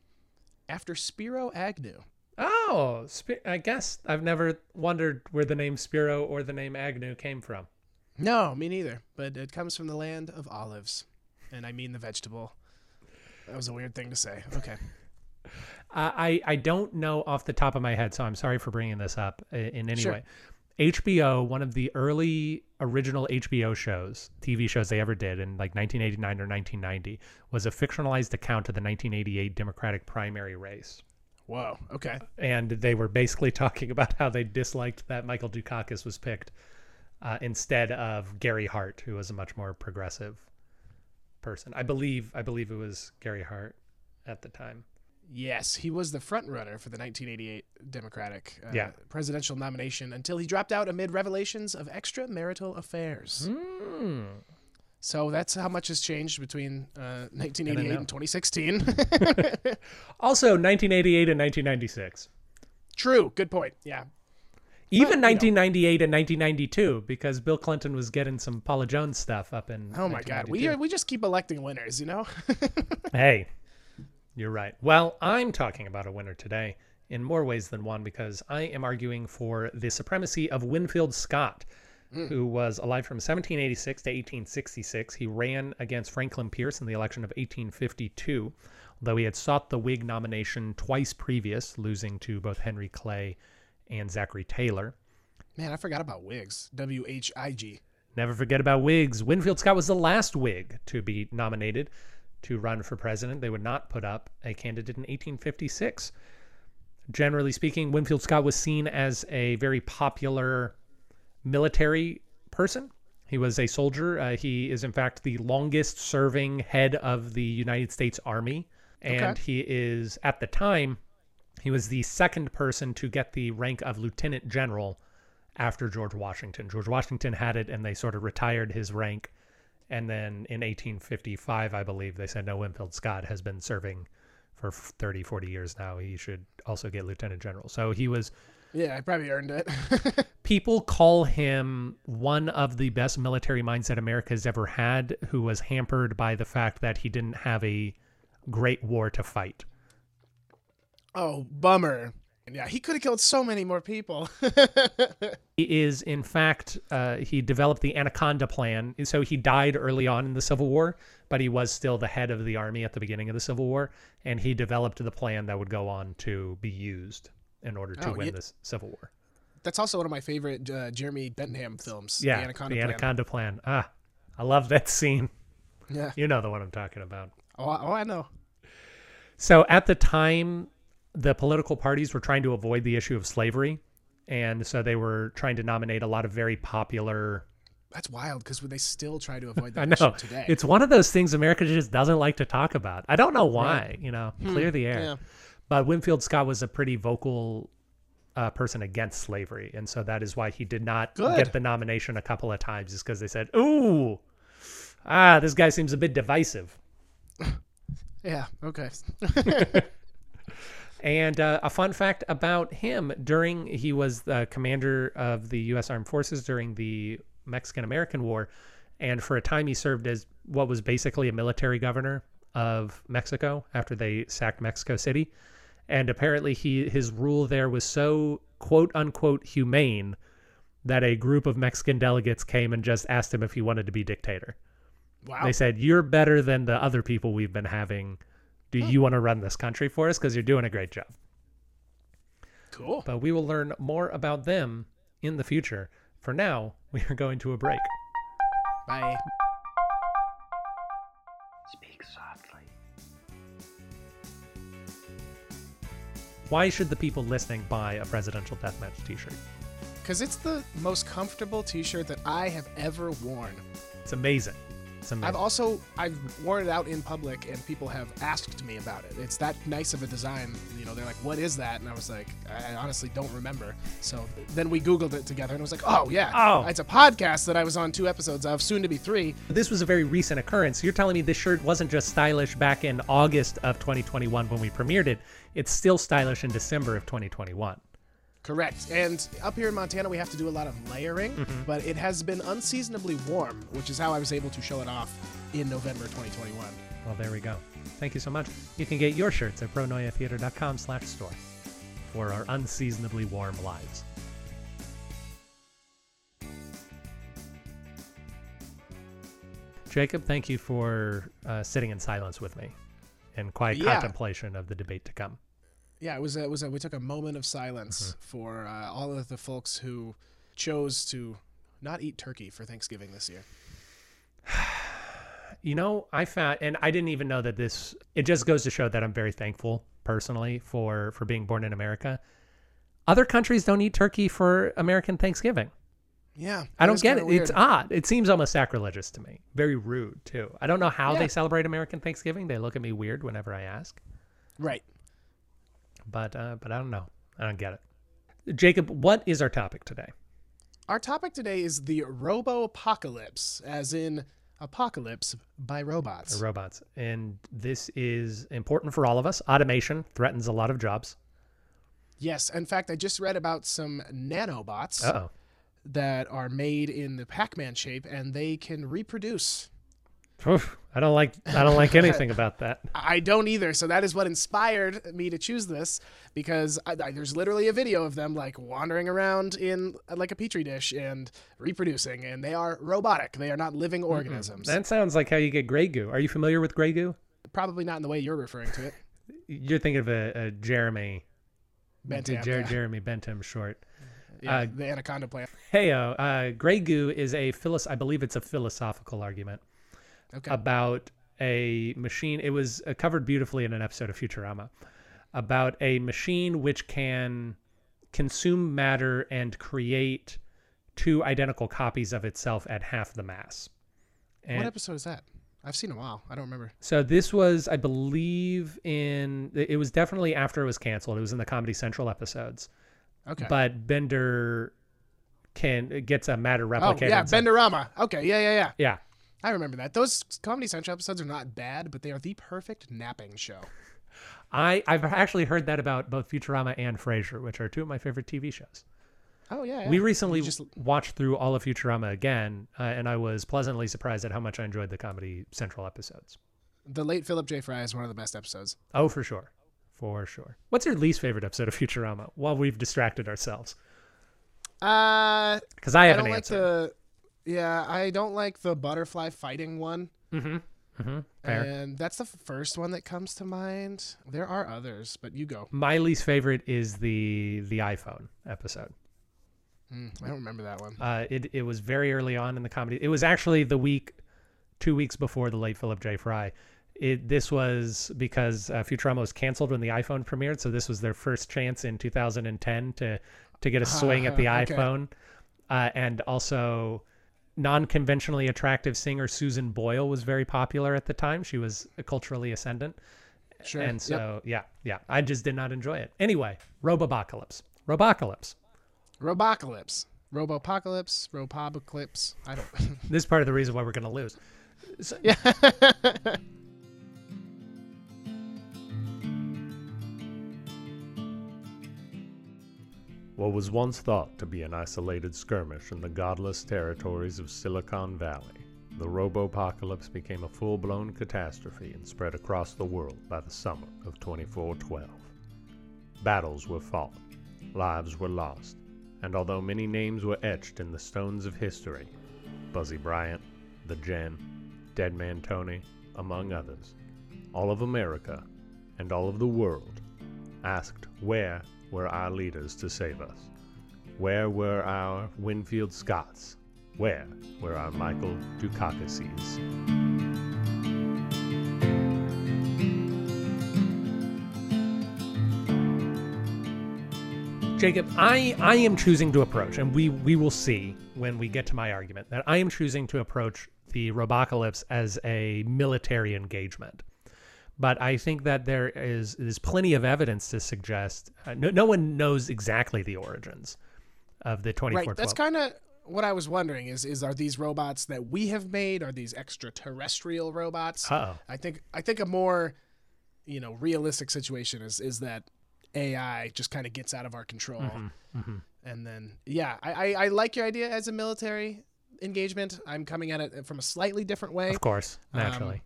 Speaker 2: after Spiro Agnew.
Speaker 1: Oh, Sp- I guess I've never wondered where the name Spiro or the name Agnew came from.
Speaker 2: No, me neither. But it comes from the land of olives, and I mean the vegetable. That was a weird thing to say. Okay.
Speaker 1: Uh, I I don't know off the top of my head, so I'm sorry for bringing this up i- in any
Speaker 2: Sure.
Speaker 1: way. HBO, one of the early original HBO shows, TV shows they ever did in like 1989 or 1990, was a fictionalized account of the 1988 Democratic primary race.
Speaker 2: Whoa. Okay.
Speaker 1: and they were basically talking about how they disliked that Michael Dukakis was picked uh, instead of Gary Hart, who was a much more progressive person. I believe I believe it was Gary Hart at the time.
Speaker 2: Yes, he was the front runner for the 1988 Democratic uh,
Speaker 1: Yeah.
Speaker 2: presidential nomination until he dropped out amid revelations of extramarital affairs.
Speaker 1: Hmm.
Speaker 2: So that's how much has changed between uh, 1988
Speaker 1: know.
Speaker 2: and 2016.
Speaker 1: Also, 1988 and 1996.
Speaker 2: True. Good point. Yeah.
Speaker 1: Even
Speaker 2: But, you know.
Speaker 1: 1998 and 1992, because Bill Clinton was getting some Paula Jones stuff up in.
Speaker 2: Oh my God. We we just keep electing winners, you know.
Speaker 1: Hey, you're right. Well, I'm talking about a winner today in more ways than one because I am arguing for the supremacy of Winfield Scott, hmm. who was alive from 1786 to 1866. He ran against Franklin Pierce in the election of 1852, although he had sought the Whig nomination twice previous, losing to both Henry Clay and Zachary Taylor.
Speaker 2: Man, I forgot about Whigs. W H I G.
Speaker 1: Never forget about Whigs. Winfield Scott was the last Whig to be nominated to run for president. They would not put up a candidate in 1856. Generally speaking, Winfield Scott was seen as a very popular military person. He was a soldier. Uh, he is, in fact, the longest serving head of the United States Army. And
Speaker 2: Okay.
Speaker 1: he is, at the time, he was the second person to get the rank of lieutenant general after George Washington. George Washington had it and they sort of retired his rank. And then in 1855, I believe, they said, no, Winfield Scott has been serving for 30, 40 years now. He should also get lieutenant general. So he was,
Speaker 2: Yeah, I probably earned it.
Speaker 1: people call him one of the best military minds that America's ever had, who was hampered by the fact that he didn't have a great war to fight.
Speaker 2: oh, bummer. Yeah, he could have killed so many more people.
Speaker 1: He is, in fact, uh, he developed the Anaconda Plan. So he died early on in the Civil War, but he was still the head of the army at the beginning of the Civil War, and he developed the plan that would go on to be used in order to
Speaker 2: Oh,
Speaker 1: win
Speaker 2: yeah.
Speaker 1: this Civil War.
Speaker 2: That's also one of my favorite uh, Jeremy Bentham films.
Speaker 1: Yeah,
Speaker 2: the Anaconda.
Speaker 1: the
Speaker 2: Plan.
Speaker 1: Anaconda Plan. Ah, I love that scene.
Speaker 2: Yeah.
Speaker 1: You know the one I'm talking about.
Speaker 2: Oh, oh, I know.
Speaker 1: So at the time, the political parties were trying to avoid the issue of slavery. And so they were trying to nominate a lot of very popular.
Speaker 2: That's wild because they still try to avoid that I
Speaker 1: know.
Speaker 2: issue today.
Speaker 1: It's one of those things America just doesn't like to talk about. I don't know why, you know, clear the air.
Speaker 2: yeah.
Speaker 1: But Winfield Scott was a pretty vocal uh, person against slavery. And so that is why he did not
Speaker 2: Good.
Speaker 1: get the nomination a couple of times, is because they said, ooh, ah, this guy seems a bit divisive.
Speaker 2: Yeah. Okay.
Speaker 1: And uh, a fun fact about him during he was the commander of the U.S. Armed Forces during the Mexican American War, and for a time he served as what was basically a military governor of Mexico after they sacked Mexico City. And apparently he his rule there was so quote unquote humane that a group of Mexican delegates came and just asked him if he wanted to be dictator.
Speaker 2: Wow.
Speaker 1: They said, You're better than the other people we've been having Do hmm. you want to run this country for us? Because you're doing a great job.
Speaker 2: Cool.
Speaker 1: But we will learn more about them in the future. For now, we are going to a break.
Speaker 2: Bye.
Speaker 4: Speak softly.
Speaker 1: Why should the people listening buy a presidential deathmatch T-shirt?
Speaker 2: Because it's the most comfortable T-shirt that I have ever worn.
Speaker 1: It's amazing.
Speaker 2: I've also I've worn it out in public, and people have asked me about it. It's that nice of a design. You know, they're like, "What is that?" And I was like, "I honestly don't remember." So then we Googled it together, and it was like, "Oh yeah,
Speaker 1: Oh.
Speaker 2: it's a podcast that I was on two episodes of, soon to be three.
Speaker 1: This was a very recent occurrence. You're telling me this shirt wasn't just stylish back in August of 2021 when we premiered it. It's still stylish in December of 2021.
Speaker 2: Correct. And up here in Montana, we have to do a lot of layering, but it has been unseasonably warm, which is how I was able to show it off in November 2021.
Speaker 1: Well, there we go. Thank you so much. You can get your shirts at pronoiatheater.com slash store for our unseasonably warm lives. Jacob, thank you for uh, sitting in silence with me and quiet
Speaker 2: Yeah.
Speaker 1: contemplation of the debate to come.
Speaker 2: Yeah, it was a, it was a, we took a moment of silence for uh, all of the folks who chose to not eat turkey for Thanksgiving this year.
Speaker 1: You know, I found, and I didn't even know that this. It just goes to show that I'm very thankful personally for for being born in America. Other countries don't eat turkey for American Thanksgiving.
Speaker 2: Yeah,
Speaker 1: I don't get it.
Speaker 2: kinda
Speaker 1: It's odd. It seems almost sacrilegious to me. Very rude too. I don't know how
Speaker 2: Yeah.
Speaker 1: they celebrate American Thanksgiving. They look at me weird whenever I ask.
Speaker 2: right.
Speaker 1: But uh, but I don't know. I don't get it. Jacob, what is our topic today?
Speaker 2: Our topic today is the robo apocalypse, as in apocalypse by robots.
Speaker 1: Robots, and this is important for all of us. Automation threatens a lot of jobs.
Speaker 2: yes, in fact, I just read about some nanobots
Speaker 1: Uh oh.
Speaker 2: that are made in the Pac-Man shape, and they can reproduce.
Speaker 1: Oof, I don't like I don't like anything about that.
Speaker 2: I don't either. So that is what inspired me to choose this because I, I, there's literally a video of them like wandering around in like a petri dish and reproducing, and they are robotic. They are not living organisms.
Speaker 1: That sounds like how you get Grey Goo. Are you familiar with Grey Goo?
Speaker 2: Probably not in the way you're referring to it.
Speaker 1: You're thinking of a, a Jeremy,
Speaker 2: Bentham,
Speaker 1: Jer-
Speaker 2: yeah.
Speaker 1: Jeremy Bentham short.
Speaker 2: Yeah,
Speaker 1: uh,
Speaker 2: the anaconda plant.
Speaker 1: Hey, uh, Grey Goo is a philos. I believe it's a philosophical argument
Speaker 2: Okay.
Speaker 1: about a machine. It was uh, covered beautifully in an episode of Futurama about a machine which can consume matter and create two identical copies of itself at half the mass. And
Speaker 2: what episode is that? I've seen a while. I don't remember.
Speaker 1: So this was, I believe, in it was definitely after it was canceled. It was in the Comedy Central episodes.
Speaker 2: Okay.
Speaker 1: But Bender can gets a matter
Speaker 2: oh yeah, Benderama. Okay, yeah, yeah, yeah.
Speaker 1: Yeah,
Speaker 2: I remember that. Those Comedy Central episodes are not bad, but they are the perfect napping show.
Speaker 1: I I've actually heard that about both Futurama and Frasier, which are two of my favorite TV shows.
Speaker 2: Oh yeah.
Speaker 1: We recently
Speaker 2: You just
Speaker 1: watched through all of Futurama again, uh, and I was pleasantly surprised at how much I enjoyed the Comedy Central episodes.
Speaker 2: the late Philip J. Fry is one of the best episodes.
Speaker 1: Oh, for sure, for sure. What's your least favorite episode of Futurama? While we've distracted ourselves,
Speaker 2: Uh,
Speaker 1: because I
Speaker 2: I
Speaker 1: have
Speaker 2: don't
Speaker 1: an
Speaker 2: like
Speaker 1: answer.
Speaker 2: the. Yeah, I don't like the butterfly fighting one.
Speaker 1: Mm-hmm. Mm-hmm.
Speaker 2: And that's the first one that comes to mind. There are others, but you go.
Speaker 1: My least favorite is the the iPhone episode.
Speaker 2: Hmm, I don't remember that one.
Speaker 1: Uh, it it was very early on in the comedy. It was actually the week, two weeks before the late Philip J. Fry. It this was because uh, Futurama was canceled when the iPhone premiered, so this was their first chance in 2010 to to get a swing at the
Speaker 2: Okay.
Speaker 1: iPhone, uh, and also non-conventionally attractive singer Susan Boyle was very popular at the time. She was culturally ascendant.
Speaker 2: Sure.
Speaker 1: And
Speaker 2: Yep.
Speaker 1: so, yeah, yeah, I just did not enjoy it. Anyway, Robopocalypse. Robocalypse.
Speaker 2: Robocalypse. Robopocalypse. Robocalypse. I don't.
Speaker 1: This is part of the reason why we're going to lose.
Speaker 2: yeah.
Speaker 3: What was once thought to be an isolated skirmish in the godless territories of Silicon Valley, the robopocalypse became a full blown catastrophe and spread across the world by the summer of 2412. Battles were fought, lives were lost, and although many names were etched in the stones of history Buzzy Bryant, The Gen, Dead Man Tony, among others all of America and all of the world asked where were our leaders to save us? Where were our Winfield Scotts? Where were our Michael Dukakases?
Speaker 1: Jacob, I, I am choosing to approach, and we, we will see when we get to my argument, that I am choosing to approach the Robocalypse as a military engagement. But I think that there is is plenty of evidence to suggest uh, no, no one knows exactly the origins of the 2412.
Speaker 2: Right. That's kind of what I was wondering is is are these robots that we have made are these extraterrestrial robots?
Speaker 1: Uh-oh.
Speaker 2: I think I think a more you know realistic situation is is that AI just kind of gets out of our control,
Speaker 1: Mm-hmm.
Speaker 2: and then yeah, I, I I like your idea as a military engagement. I'm coming at it from a slightly different way.
Speaker 1: Of course,
Speaker 2: Um,
Speaker 1: naturally.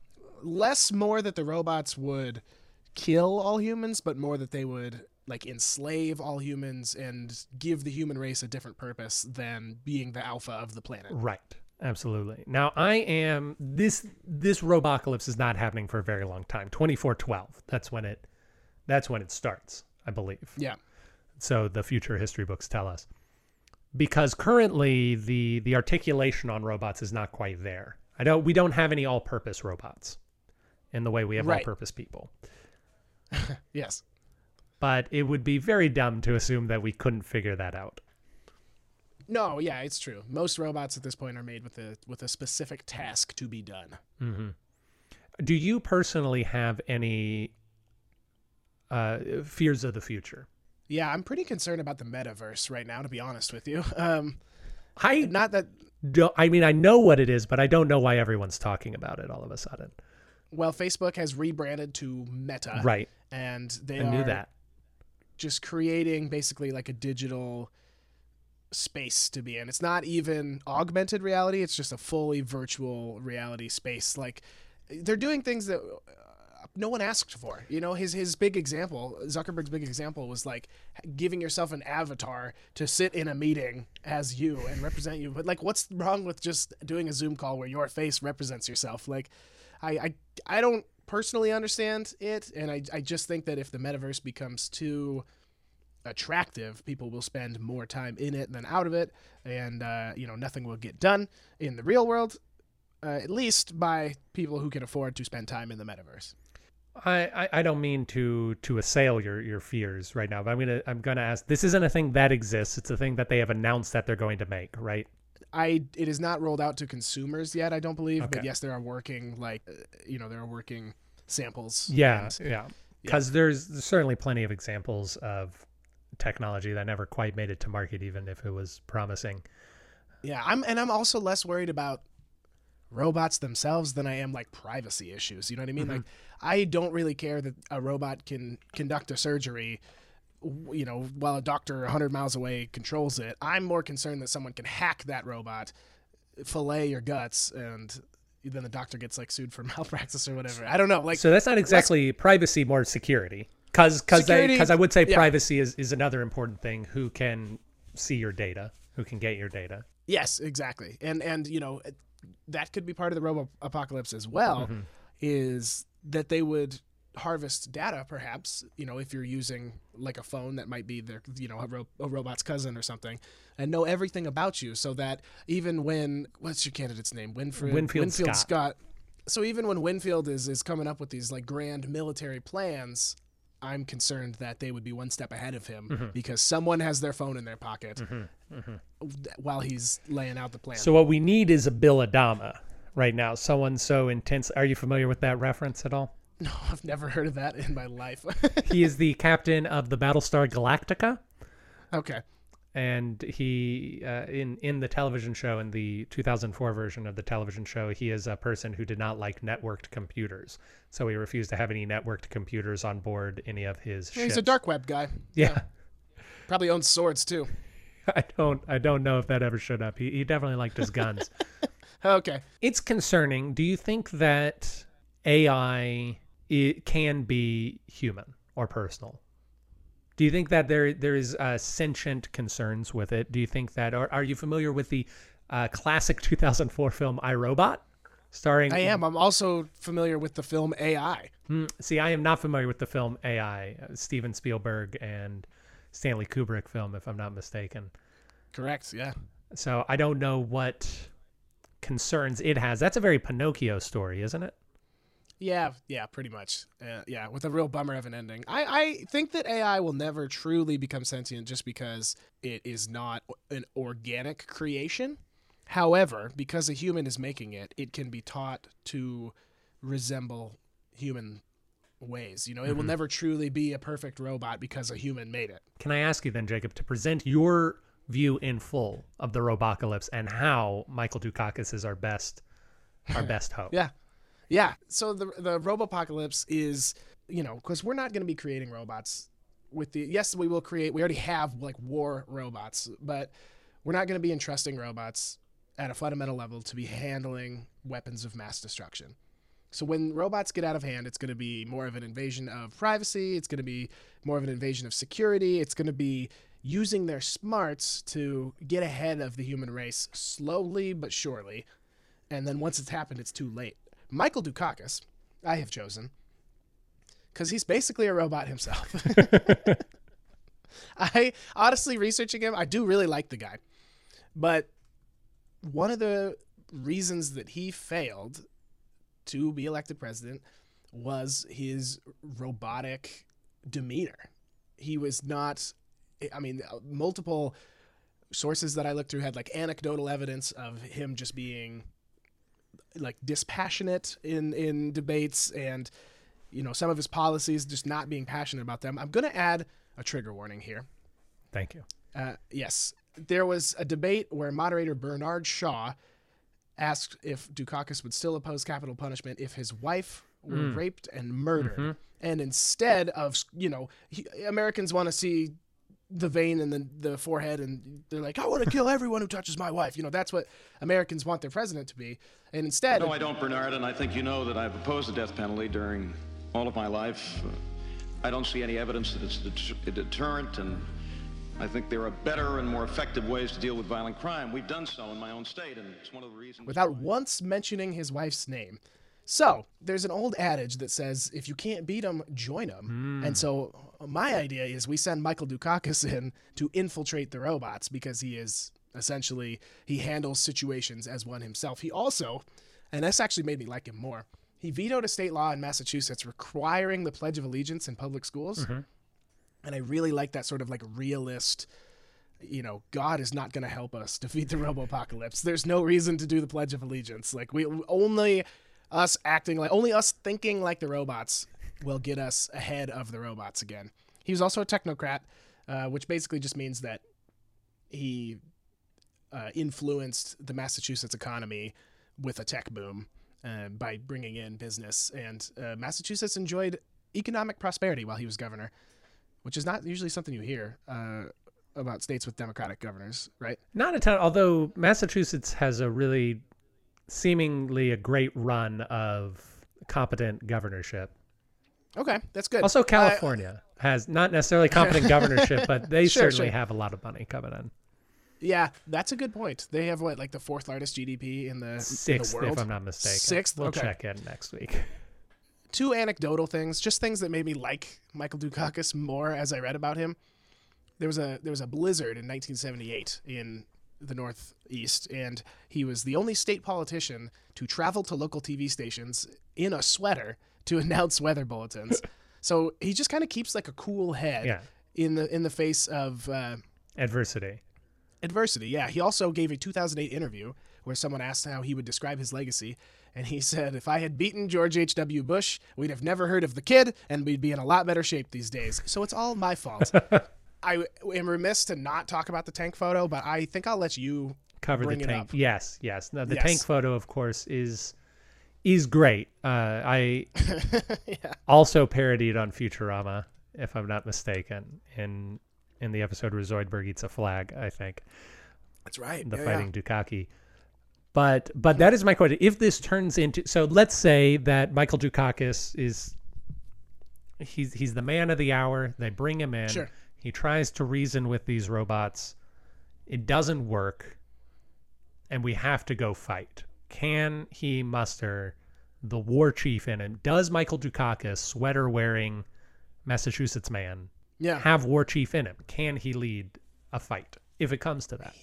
Speaker 2: Less more that the robots would kill all humans, but more that they would like enslave all humans and give the human race a different purpose than being the alpha of the planet.
Speaker 1: Right. Absolutely. Now I am this this robocalypse is not happening for a very long time. 2412. That's when it that's when it starts, I believe.
Speaker 2: Yeah.
Speaker 1: So the future history books tell us. Because currently the the articulation on robots is not quite there. I don't we don't have any all-purpose robots in the way we have
Speaker 2: Right.
Speaker 1: all-purpose people.
Speaker 2: Yes.
Speaker 1: But it would be very dumb to assume that we couldn't figure that out.
Speaker 2: No, yeah, it's true. Most robots at this point are made with a with a specific task to be done.
Speaker 1: Do you personally have any uh, fears of the future?
Speaker 2: Yeah, I'm pretty concerned about the metaverse right now, to be honest with you. Um,
Speaker 1: I
Speaker 2: not that
Speaker 1: I mean, I know what it is, but I don't know why everyone's talking about it all of a sudden.
Speaker 2: Well, Facebook has rebranded to Meta,
Speaker 1: Right.
Speaker 2: And they
Speaker 1: I knew
Speaker 2: are
Speaker 1: that.
Speaker 2: just creating basically like a digital space to be in. It's not even augmented reality, it's just a fully virtual reality space. Like they're doing things that uh, no one asked for. You know, his his big example, Zuckerberg's big example was like giving yourself an avatar to sit in a meeting as you and represent you. But like what's wrong with just doing a Zoom call where your face represents yourself? Like I I, I don't personally understand it and I, I just think that if the metaverse becomes too attractive, people will spend more time in it than out of it, and uh, you know nothing will get done in the real world, uh, at least by people who can afford to spend time in the metaverse.
Speaker 1: I, I, don't mean to to assail your your fears right now, but I'm gonna I'm gonna ask. This isn't a thing that exists. It's a thing that they have announced that they're going to make, right?
Speaker 2: I it is not rolled out to consumers yet, I don't believe, but yes, there are working like uh, you know there are working samples.
Speaker 1: Yeah,
Speaker 2: and-
Speaker 1: yeah. Because there's, there's certainly plenty of examples of technology that never quite made it to market, even if it was promising.
Speaker 2: Yeah, I'm and I'm also less worried about robots themselves than I am like privacy issues. You know what I mean? Like I don't really care that a robot can conduct a surgery you know, while a doctor 100 miles away controls it. I'm more concerned that someone can hack that robot, fillet your guts and then the doctor gets like sued for malpractice or whatever. I don't know. Like
Speaker 1: So that's not exactly privacy, more security. Because because
Speaker 2: Security,
Speaker 1: because I would say
Speaker 2: yeah.
Speaker 1: privacy is is another important thing. Who can see your data? Who can get your data?
Speaker 2: Yes, exactly. And and you know that could be part of the robo apocalypse as well mm-hmm. is that they would harvest data perhaps, you know, if you're using like a phone that might be their you know a, ro- a robot's cousin or something and know everything about you so that even when what's your candidate's name? Winfield
Speaker 1: Winfield Scott.
Speaker 2: Scott. So even when Winfield is is coming up with these like grand military plans, I'm concerned that they would be one step ahead of him
Speaker 1: Mm-hmm.
Speaker 2: because someone has their phone in their pocket while he's laying out the plan.
Speaker 1: So what we need is a Bill Adama right now. Someone so intense. Are you familiar with that reference at all?
Speaker 2: no, I've never heard of that in my life.
Speaker 1: he is the captain of the Battlestar Galactica.
Speaker 2: okay.
Speaker 1: and he uh, in in the television show in the 2004 version of the television show he is a person who did not like networked computers so he refused to have any networked computers on board any of his
Speaker 2: He's
Speaker 1: ships
Speaker 2: a dark web guy.
Speaker 1: yeah
Speaker 2: Probably owns swords too.
Speaker 1: i don't i don't know if that ever showed up he, he definitely liked his guns
Speaker 2: Okay.
Speaker 1: it's concerning do you think that ai it can be human or personal do you think that there there is uh, sentient concerns with it? Do you think that, or are you familiar with the uh, classic 2004 film I Robot? starring.
Speaker 2: I am. I'm also familiar with the film AI.
Speaker 1: Hmm, see, I am not familiar with the film AI, uh, Steven Spielberg and Stanley Kubrick film, if I'm not mistaken.
Speaker 2: Correct. Yeah.
Speaker 1: So I don't know what concerns it has. That's a very Pinocchio story, isn't it?
Speaker 2: Yeah, yeah, pretty much. Uh, yeah, with a real bummer of an ending. I, I think that AI will never truly become sentient just because it is not an organic creation. However, because a human is making it, it can be taught to resemble human ways. You know, it will never truly be a perfect robot because a human made it.
Speaker 1: Can I ask you then, Jacob, to present your view in full of the Robocalypse and how Michael Dukakis is our best, our best hope?
Speaker 2: Yeah. Yeah. So the the Robopocalypse is, you know, because we're not going to be creating robots with the yes, we will create. We already have like war robots, but we're not going to be entrusting robots at a fundamental level to be handling weapons of mass destruction. So when robots get out of hand, it's going to be more of an invasion of privacy. It's going to be more of an invasion of security. It's going to be using their smarts to get ahead of the human race slowly but surely. And then once it's happened, it's too late. Michael Dukakis, I have chosen, because he's basically a robot himself. I honestly researching him, I do really like the guy, but one of the reasons that he failed to be elected president was his robotic demeanor. He was not, I mean, uh, multiple sources that I looked through had like anecdotal evidence of him just being like dispassionate in in debates and you know some of his policies just not being passionate about them. I'm going to add a trigger warning here.
Speaker 1: Thank you.
Speaker 2: Uh, yes, there was a debate where moderator Bernard Shaw asked if Dukakis would still oppose capital punishment if his wife were
Speaker 1: Mm.
Speaker 2: raped and murdered,
Speaker 1: Mm-hmm.
Speaker 2: and instead of you know he, Americans want to see the vein in the the forehead, and they're like, I want to kill everyone who touches my wife. You know that's what Americans want their president to be, and instead,
Speaker 5: No, I don't, Bernard, and I think you know that I've opposed the death penalty during all of my life. Uh, I don't see any evidence that it's a deterrent, and I think there are better and more effective ways to deal with violent crime. We've done so in my own state, and it's one of the reasons.
Speaker 2: without once mentioning his wife's name. So there's an old adage that says, if you can't beat them, join them. And so my idea is we send Michael Dukakis in to infiltrate the robots because he is essentially, he handles situations as one himself. He also, and this actually made me like him more, he vetoed a state law in Massachusetts requiring the Pledge of Allegiance in public schools. Mm-hmm. And I really like that sort of like realist, you know, God is not going to help us defeat the robo apocalypse. There's no reason to do the Pledge of Allegiance. Like we only us acting like only us thinking like the robots will get us ahead of the robots again. He was also a technocrat, uh, which basically just means that he uh, influenced the Massachusetts economy with a tech boom uh, by bringing in business, and uh, Massachusetts enjoyed economic prosperity while he was governor, which is not usually something you hear uh, about states with Democratic governors, right?
Speaker 1: Not a ton, although Massachusetts has a really seemingly a great run of competent governorship.
Speaker 2: Okay, that's good.
Speaker 1: Also,
Speaker 2: Uh,
Speaker 1: California has not necessarily competent governorship, but they
Speaker 2: Sure,
Speaker 1: certainly
Speaker 2: sure.
Speaker 1: have a lot of money coming in.
Speaker 2: yeah, that's a good point. They have what, like the fourth largest GDP in the in
Speaker 1: Sixth,
Speaker 2: the world.
Speaker 1: if I'm not mistaken.
Speaker 2: Sixth?
Speaker 1: We'll
Speaker 2: Okay.
Speaker 1: check in next week.
Speaker 2: two anecdotal things, just things that made me like Michael Dukakis more as I read about him. There was a there was a blizzard in 1978 in the Northeast, and he was the only state politician to travel to local TV stations in a sweater to announce weather bulletins. so he just kind of keeps like a cool head
Speaker 1: Yeah.
Speaker 2: in the in the face of uh,
Speaker 1: Adversity.
Speaker 2: adversity. Yeah, he also gave a 2008 interview where someone asked how he would describe his legacy, and he said, "If I had beaten George H.W. Bush, we'd have never heard of the kid, and we'd be in a lot better shape these days." So it's all my fault. I am remiss to not talk about the tank photo, but I think I'll let you
Speaker 1: Cover the tank. Yes, yes. No, the
Speaker 2: Yes.
Speaker 1: tank photo, of course, is is great. Uh, I also parodied on Futurama, if I'm not mistaken, in in the episode where Zoidberg eats a flag. I think.
Speaker 2: That's right.
Speaker 1: the
Speaker 2: Yeah,
Speaker 1: fighting Dukaki. But but that is my question. If this turns into so, let's say that Michael Dukakis is he's he's the man of the hour. They bring him in.
Speaker 2: Sure.
Speaker 1: He tries to reason with these robots. It doesn't work, and we have to go fight. Can he muster the war chief in him? Does Michael Dukakis, sweater wearing Massachusetts man,
Speaker 2: Yeah.
Speaker 1: have war chief in him? Can he lead a fight if it comes to that?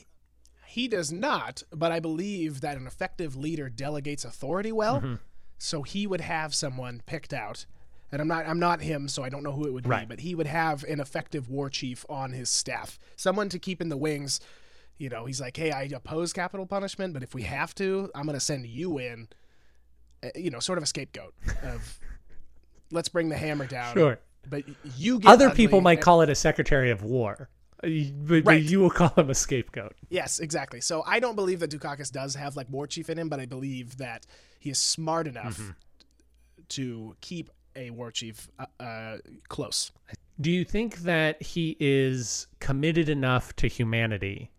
Speaker 2: He does not, but I believe that an effective leader delegates authority well.
Speaker 1: Mm-hmm.
Speaker 2: So he would have someone picked out. And I'm not I'm not him, so I don't know who it would be,
Speaker 1: Right.
Speaker 2: but he would have an effective war chief on his staff. Someone to keep in the wings. You know, he's like, "Hey, I oppose capital punishment, but if we have to, I'm going to send you in." Uh, You know, sort of a scapegoat of let's bring the hammer down.
Speaker 1: Sure.
Speaker 2: But you get
Speaker 1: Other people might call it a secretary of war, uh, but, but
Speaker 2: Right.
Speaker 1: you will call him a scapegoat.
Speaker 2: Yes, exactly. So I don't believe that Dukakis does have like war chief in him, but I believe that he is smart enough
Speaker 1: Mm-hmm.
Speaker 2: to keep a war chief uh, uh, close.
Speaker 1: Do you think that he is committed enough to humanity?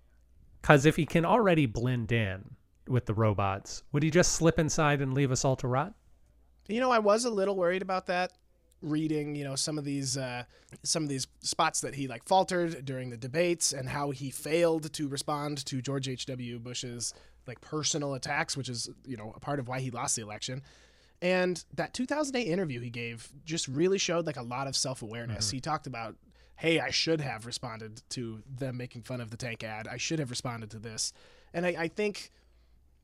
Speaker 1: Because if he can already blend in with the robots, would he just slip inside and leave us all to rot?
Speaker 2: You know, I was a little worried about that reading, you know, some of these uh, some of these spots that he like faltered during the debates and how he failed to respond to George H.W. Bush's like personal attacks, which is, you know, a part of why he lost the election. And that 2008 interview he gave just really showed like a lot of self-awareness. He talked about, "Hey, I should have responded to them making fun of the tank ad. I should have responded to this." And I, I think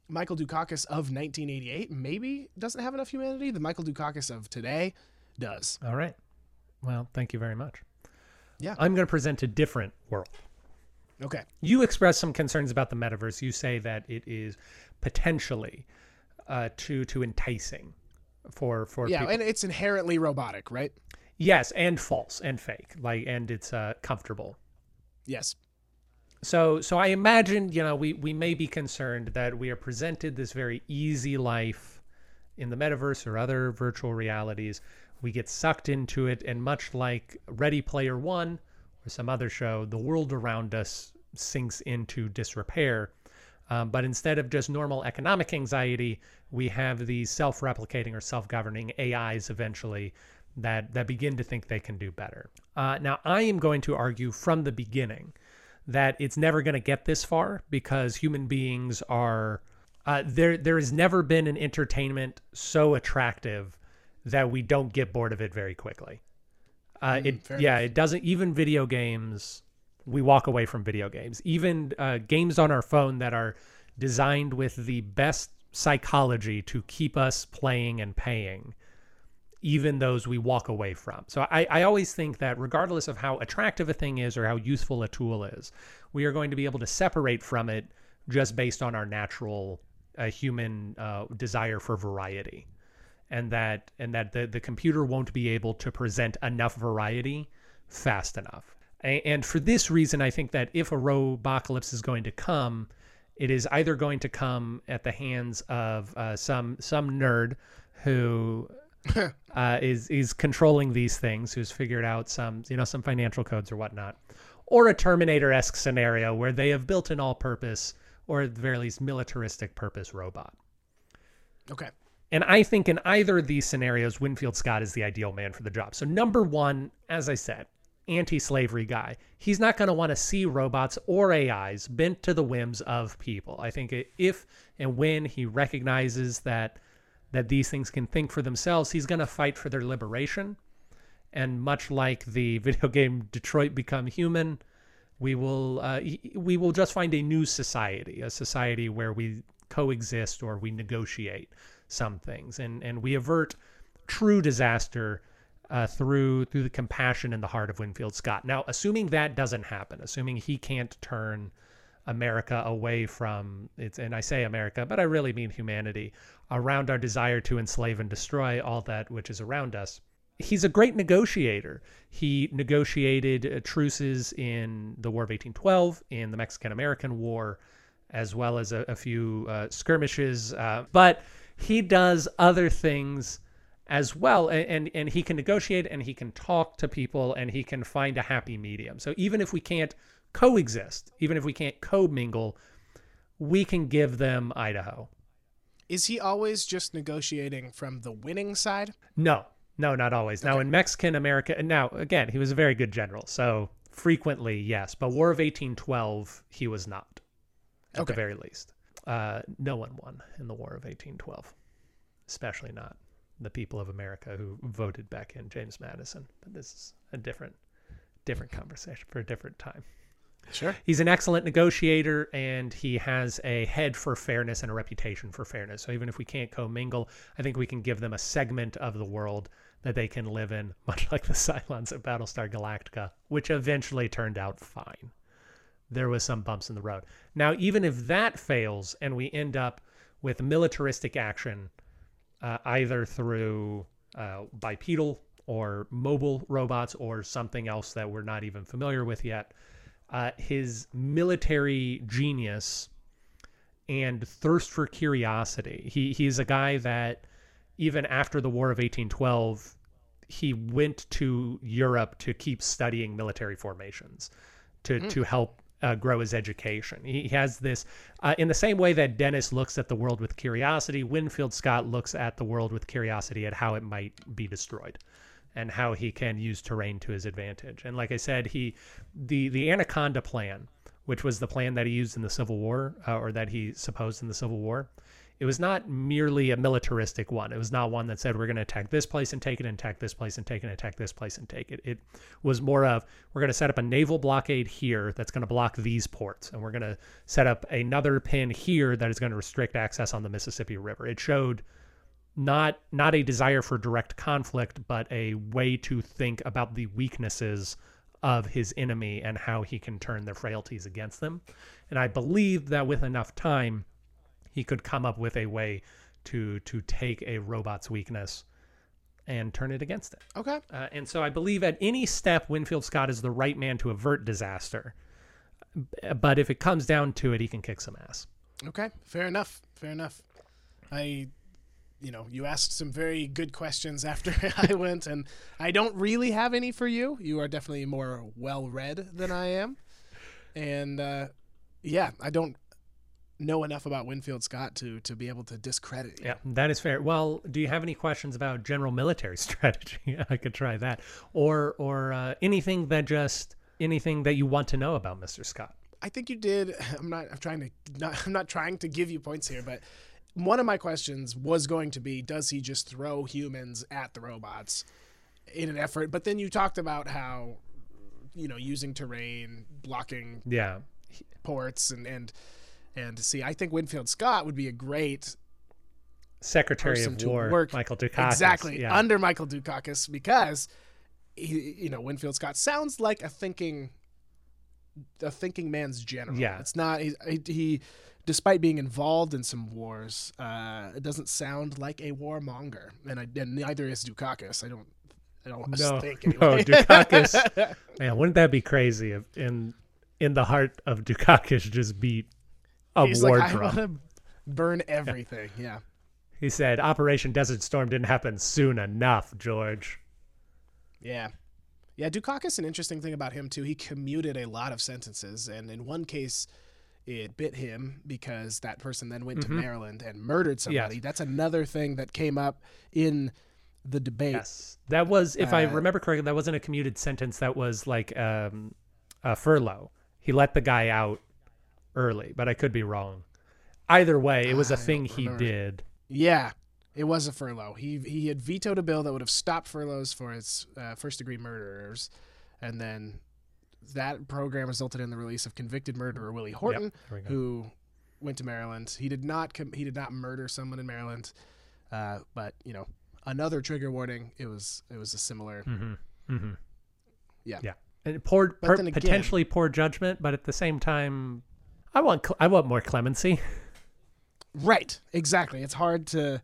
Speaker 2: Michael Dukakis of 1988 maybe doesn't have enough humanity. The Michael Dukakis of today does.
Speaker 1: All right. Well, thank you very much.
Speaker 2: Yeah.
Speaker 1: I'm going to present a different world.
Speaker 2: Okay.
Speaker 1: You express some concerns about the metaverse. You say that it is potentially uh, too too enticing for for
Speaker 2: Yeah,
Speaker 1: people.
Speaker 2: and it's inherently robotic, right?
Speaker 1: Yes, and false and fake. Like, and it's uh, comfortable.
Speaker 2: Yes.
Speaker 1: So so I imagine you know we we may be concerned that we are presented this very easy life in the metaverse or other virtual realities. We get sucked into it, and much like Ready Player One or some other show, the world around us sinks into disrepair. Um, but instead of just normal economic anxiety, we have these self-replicating or self-governing AIs eventually that that begin to think they can do better. Uh, now, I am going to argue from the beginning that it's never going to get this far because human beings are uh, there. There has never been an entertainment so attractive that we don't get bored of it very quickly. Uh, it
Speaker 2: fair
Speaker 1: yeah, it doesn't. Even video games, we walk away from video games. Even uh, games on our phone that are designed with the best psychology to keep us playing and paying even those we walk away from. So I, I always think that regardless of how attractive a thing is or how useful a tool is, we are going to be able to separate from it just based on our natural uh, human uh, desire for variety. And that and that the, the computer won't be able to present enough variety fast enough. And for this reason, I think that if a robocalypse is going to come, it is either going to come at the hands of uh, some some nerd who uh, is is controlling these things, who's figured out some you know some financial codes or whatnot, or a Terminator esque scenario where they have built an all purpose or at the very least militaristic purpose robot.
Speaker 2: Okay.
Speaker 1: And I think in either of these scenarios, Winfield Scott is the ideal man for the job. So, number one, as I said, anti slavery guy. He's not going to want to see robots or AIs bent to the whims of people. I think if and when he recognizes that that these things can think for themselves, he's going to fight for their liberation. And much like the video game Detroit Become Human, we will uh, we will just find a new society, a society where we coexist or we negotiate some things, and and we avert true disaster uh, through through the compassion in the heart of Winfield Scott. Now, assuming that doesn't happen, assuming he can't turn America away from it's, and I say America, but I really mean humanity, around our desire to enslave and destroy all that which is around us. He's a great negotiator. He negotiated uh, truces in the War of 1812, in the Mexican American War, as well as a, a few uh, skirmishes. Uh, but he does other things as well and, and and he can negotiate and he can talk to people and he can find a happy medium so even if we can't coexist even if we can't co-mingle we can give them idaho
Speaker 2: Is he always just negotiating from the winning side?
Speaker 1: no no not always now in mexican america and now again he was a very good general so frequently yes but war of 1812 he was not at the very least Uh, no one won in the War of 1812, especially not the people of America who voted back in James Madison. But this is a different, different conversation for a different time.
Speaker 2: Sure.
Speaker 1: He's an excellent negotiator and he has a head for fairness and a reputation for fairness. So even if we can't commingle, I think we can give them a segment of the world that they can live in, much like the Cylons of Battlestar Galactica, which eventually turned out fine. There was some bumps in the road. Now, even if that fails and we end up with militaristic action, uh, either through uh, bipedal or mobile robots or something else that we're not even familiar with yet, uh, his military genius and thirst for curiosity. He he's a guy that even after the War of 1812, he went to Europe to keep studying military formations, to to help uh, grow his education. He has this, uh, in the same way that Dennis looks at the world with curiosity, Winfield Scott looks at the world with curiosity at how it might be destroyed and how he can use terrain to his advantage. And like I said, he the the Anaconda plan, which was the plan that he used in the Civil War uh, or that he supposed in the Civil War, it was not merely a militaristic one. It was not one that said we're going to attack this place and take it, and attack this place and take it, and attack this place and take it. It was more of we're going to set up a naval blockade here that's going to block these ports, and we're going to set up another pin here that is going to restrict access on the Mississippi River. It showed not not a desire for direct conflict, but a way to think about the weaknesses of his enemy and how he can turn their frailties against them. And I believe that with enough time, he could come up with a way to to take a robot's weakness and turn it against it.
Speaker 2: Okay.
Speaker 1: Uh, and so I believe at any step, Winfield Scott is the right man to avert disaster. But if it comes down to it, he can kick some ass.
Speaker 2: Okay. Fair enough. Fair enough. I you know, you asked some very good questions after I went, and I don't really have any for you. You are definitely more well read than I am. And uh, yeah, I don't know enough about Winfield Scott to to be able to discredit you.
Speaker 1: Yeah, that is fair. Well, do you have any questions about general military strategy? I could try that, or or uh, anything that just anything that you want to know about Mr. Scott.
Speaker 2: I think you did. I'm not. I'm trying to. Not, I'm not trying to give you points here, but one of my questions was going to be does he just throw humans at the robots in an effort but then you talked about how you know using terrain blocking
Speaker 1: Yeah,
Speaker 2: ports and and and see i think winfield scott would be a great
Speaker 1: Secretary of War
Speaker 2: work
Speaker 1: Michael Dukakis.
Speaker 2: exactly
Speaker 1: Yeah.
Speaker 2: under michael dukakis because he, you know winfield scott sounds like a thinking a thinking man's general
Speaker 1: Yeah.
Speaker 2: it's not he, he despite being involved in some wars uh it doesn't sound like a warmonger and I, and neither is dukakis i don't i don't
Speaker 1: no,
Speaker 2: think
Speaker 1: no. Dukakis. man, wouldn't that be crazy if in in the heart of Dukakis just beat a
Speaker 2: he's
Speaker 1: war
Speaker 2: like
Speaker 1: drum?
Speaker 2: burn everything yeah
Speaker 1: He said, "Operation Desert Storm didn't happen soon enough, George."
Speaker 2: Yeah. Yeah, Dukakis, an interesting thing about him too, he commuted a lot of sentences, and in one case, it bit him because that person then went to Maryland and murdered somebody. That's another thing that came up in the debate.
Speaker 1: Yes, that was, if I
Speaker 2: Uh,
Speaker 1: remember correctly, that wasn't a commuted sentence. That was like um, a furlough. He let the guy out early, but I could be wrong. Either way, it was a
Speaker 2: I
Speaker 1: thing he did.
Speaker 2: Yeah, it was a furlough. He he had vetoed a bill that would have stopped furloughs for his uh, first degree murderers, and then that program resulted in the release of convicted murderer Willie Horton,
Speaker 1: there we
Speaker 2: who went to Maryland. He did not com- he did not murder someone in Maryland, uh, but you know another trigger warning. It was it was a similar.
Speaker 1: hmm hmm
Speaker 2: Yeah.
Speaker 1: yeah, and poor, per-
Speaker 2: again-
Speaker 1: potentially poor judgment, but at the same time, I want I want more clemency.
Speaker 2: Right, exactly. It's hard to,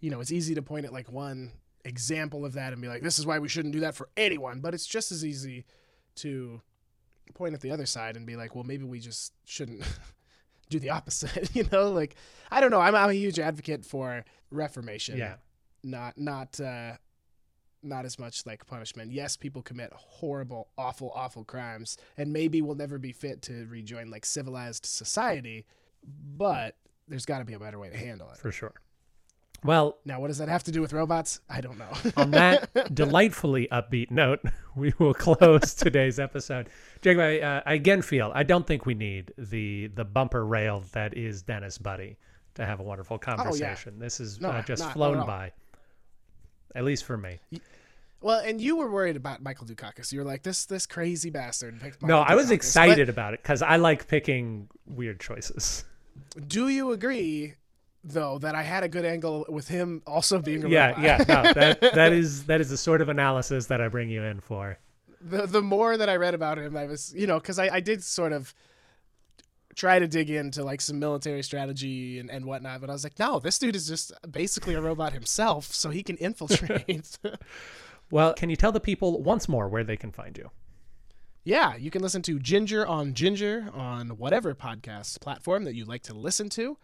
Speaker 2: you know, it's easy to point at like one example of that and be like, this is why we shouldn't do that for anyone. But it's just as easy to point at the other side and be like, well, maybe we just shouldn't do the opposite. you know, like I don't know. I'm, I'm a huge advocate for reformation.
Speaker 1: Yeah.
Speaker 2: Not not uh, not as much like punishment. Yes, people commit horrible, awful, awful crimes, and maybe we'll never be fit to rejoin like civilized society. But there's got to be a better way to handle it.
Speaker 1: for sure. Well,
Speaker 2: Now, what does that have to do with robots? I don't know.
Speaker 1: on that delightfully upbeat note, we will close today's episode. Jacob, I, uh, I again feel I don't think we need the the bumper rail that is Dennis Buddy to have a wonderful conversation. This is
Speaker 2: No,
Speaker 1: uh, just
Speaker 2: not-
Speaker 1: flown by, at least for me.
Speaker 2: well, and you were worried about Michael Dukakis. You were like, this this crazy bastard. Picked
Speaker 1: No, I was
Speaker 2: Dukakis. But
Speaker 1: excited about it because I like picking weird choices.
Speaker 2: Do you agree, though, that I had a good angle with him also being a
Speaker 1: Yeah,
Speaker 2: robot?
Speaker 1: yeah, no, that that is that is the sort of analysis that I bring you in for.
Speaker 2: the the more that I read about him, I was you know because I, I did sort of try to dig into like some military strategy and, and whatnot, but I was like, no, this dude is just basically a robot himself, so he can infiltrate.
Speaker 1: Well, can you tell the people once more where they can find you?
Speaker 2: yeah, you can listen to Ginger on Ginger on whatever podcast platform that you like to listen to,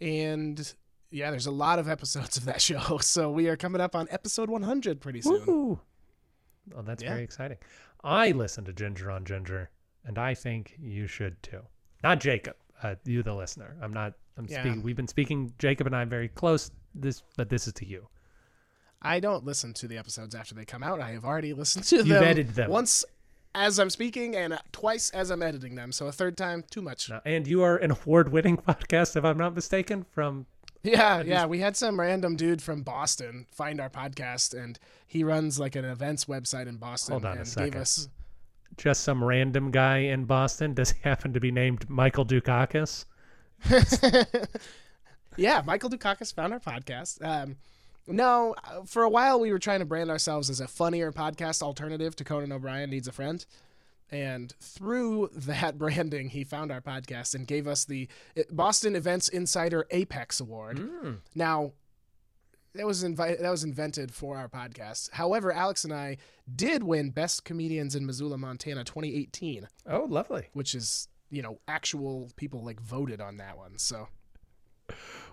Speaker 2: and. Yeah, there's a lot of episodes of that show, so we are coming up on episode 100 pretty soon.
Speaker 1: Oh, that's
Speaker 2: Yeah.
Speaker 1: very exciting. I listen to Ginger on Ginger, and I think you should too. Not Jacob, uh, you the listener. I'm not. I'm
Speaker 2: Yeah.
Speaker 1: speaking. We've been speaking. Jacob and I very close. This, but this is to you.
Speaker 2: I don't listen to the episodes after they come out. I have already listened to them.
Speaker 1: You've edited them.
Speaker 2: once as I'm speaking and twice as I'm editing them. So a third time, too much.
Speaker 1: And you are an award-winning podcast, if I'm not mistaken. From
Speaker 2: Yeah, yeah. We had some random dude from Boston find our podcast, and he runs like an events website in Boston.
Speaker 1: Hold on a second.
Speaker 2: Gave us.
Speaker 1: just some random guy in Boston. Does he happen to be named Michael Dukakis?
Speaker 2: Yeah, Michael Dukakis found our podcast. Um, no, uh, for a while we were trying to brand ourselves as a funnier podcast alternative to Conan O'Brien Needs a Friend. And through that branding, he found our podcast and gave us the uh, Boston Events Insider Apex Award. Now, that was invi- that was invented for our podcast. However, Alex and I did win Best Comedians in Missoula, Montana 2018,
Speaker 1: Oh, lovely.
Speaker 2: which is, you know, actual people like voted on that one. So,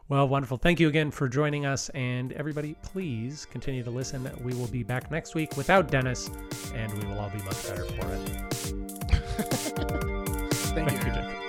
Speaker 1: Well, wonderful. Thank you again for joining us. And everybody, please continue to listen. We will be back next week without Dennis, and we will all be much better for it.
Speaker 2: thank,
Speaker 1: Thank
Speaker 2: you.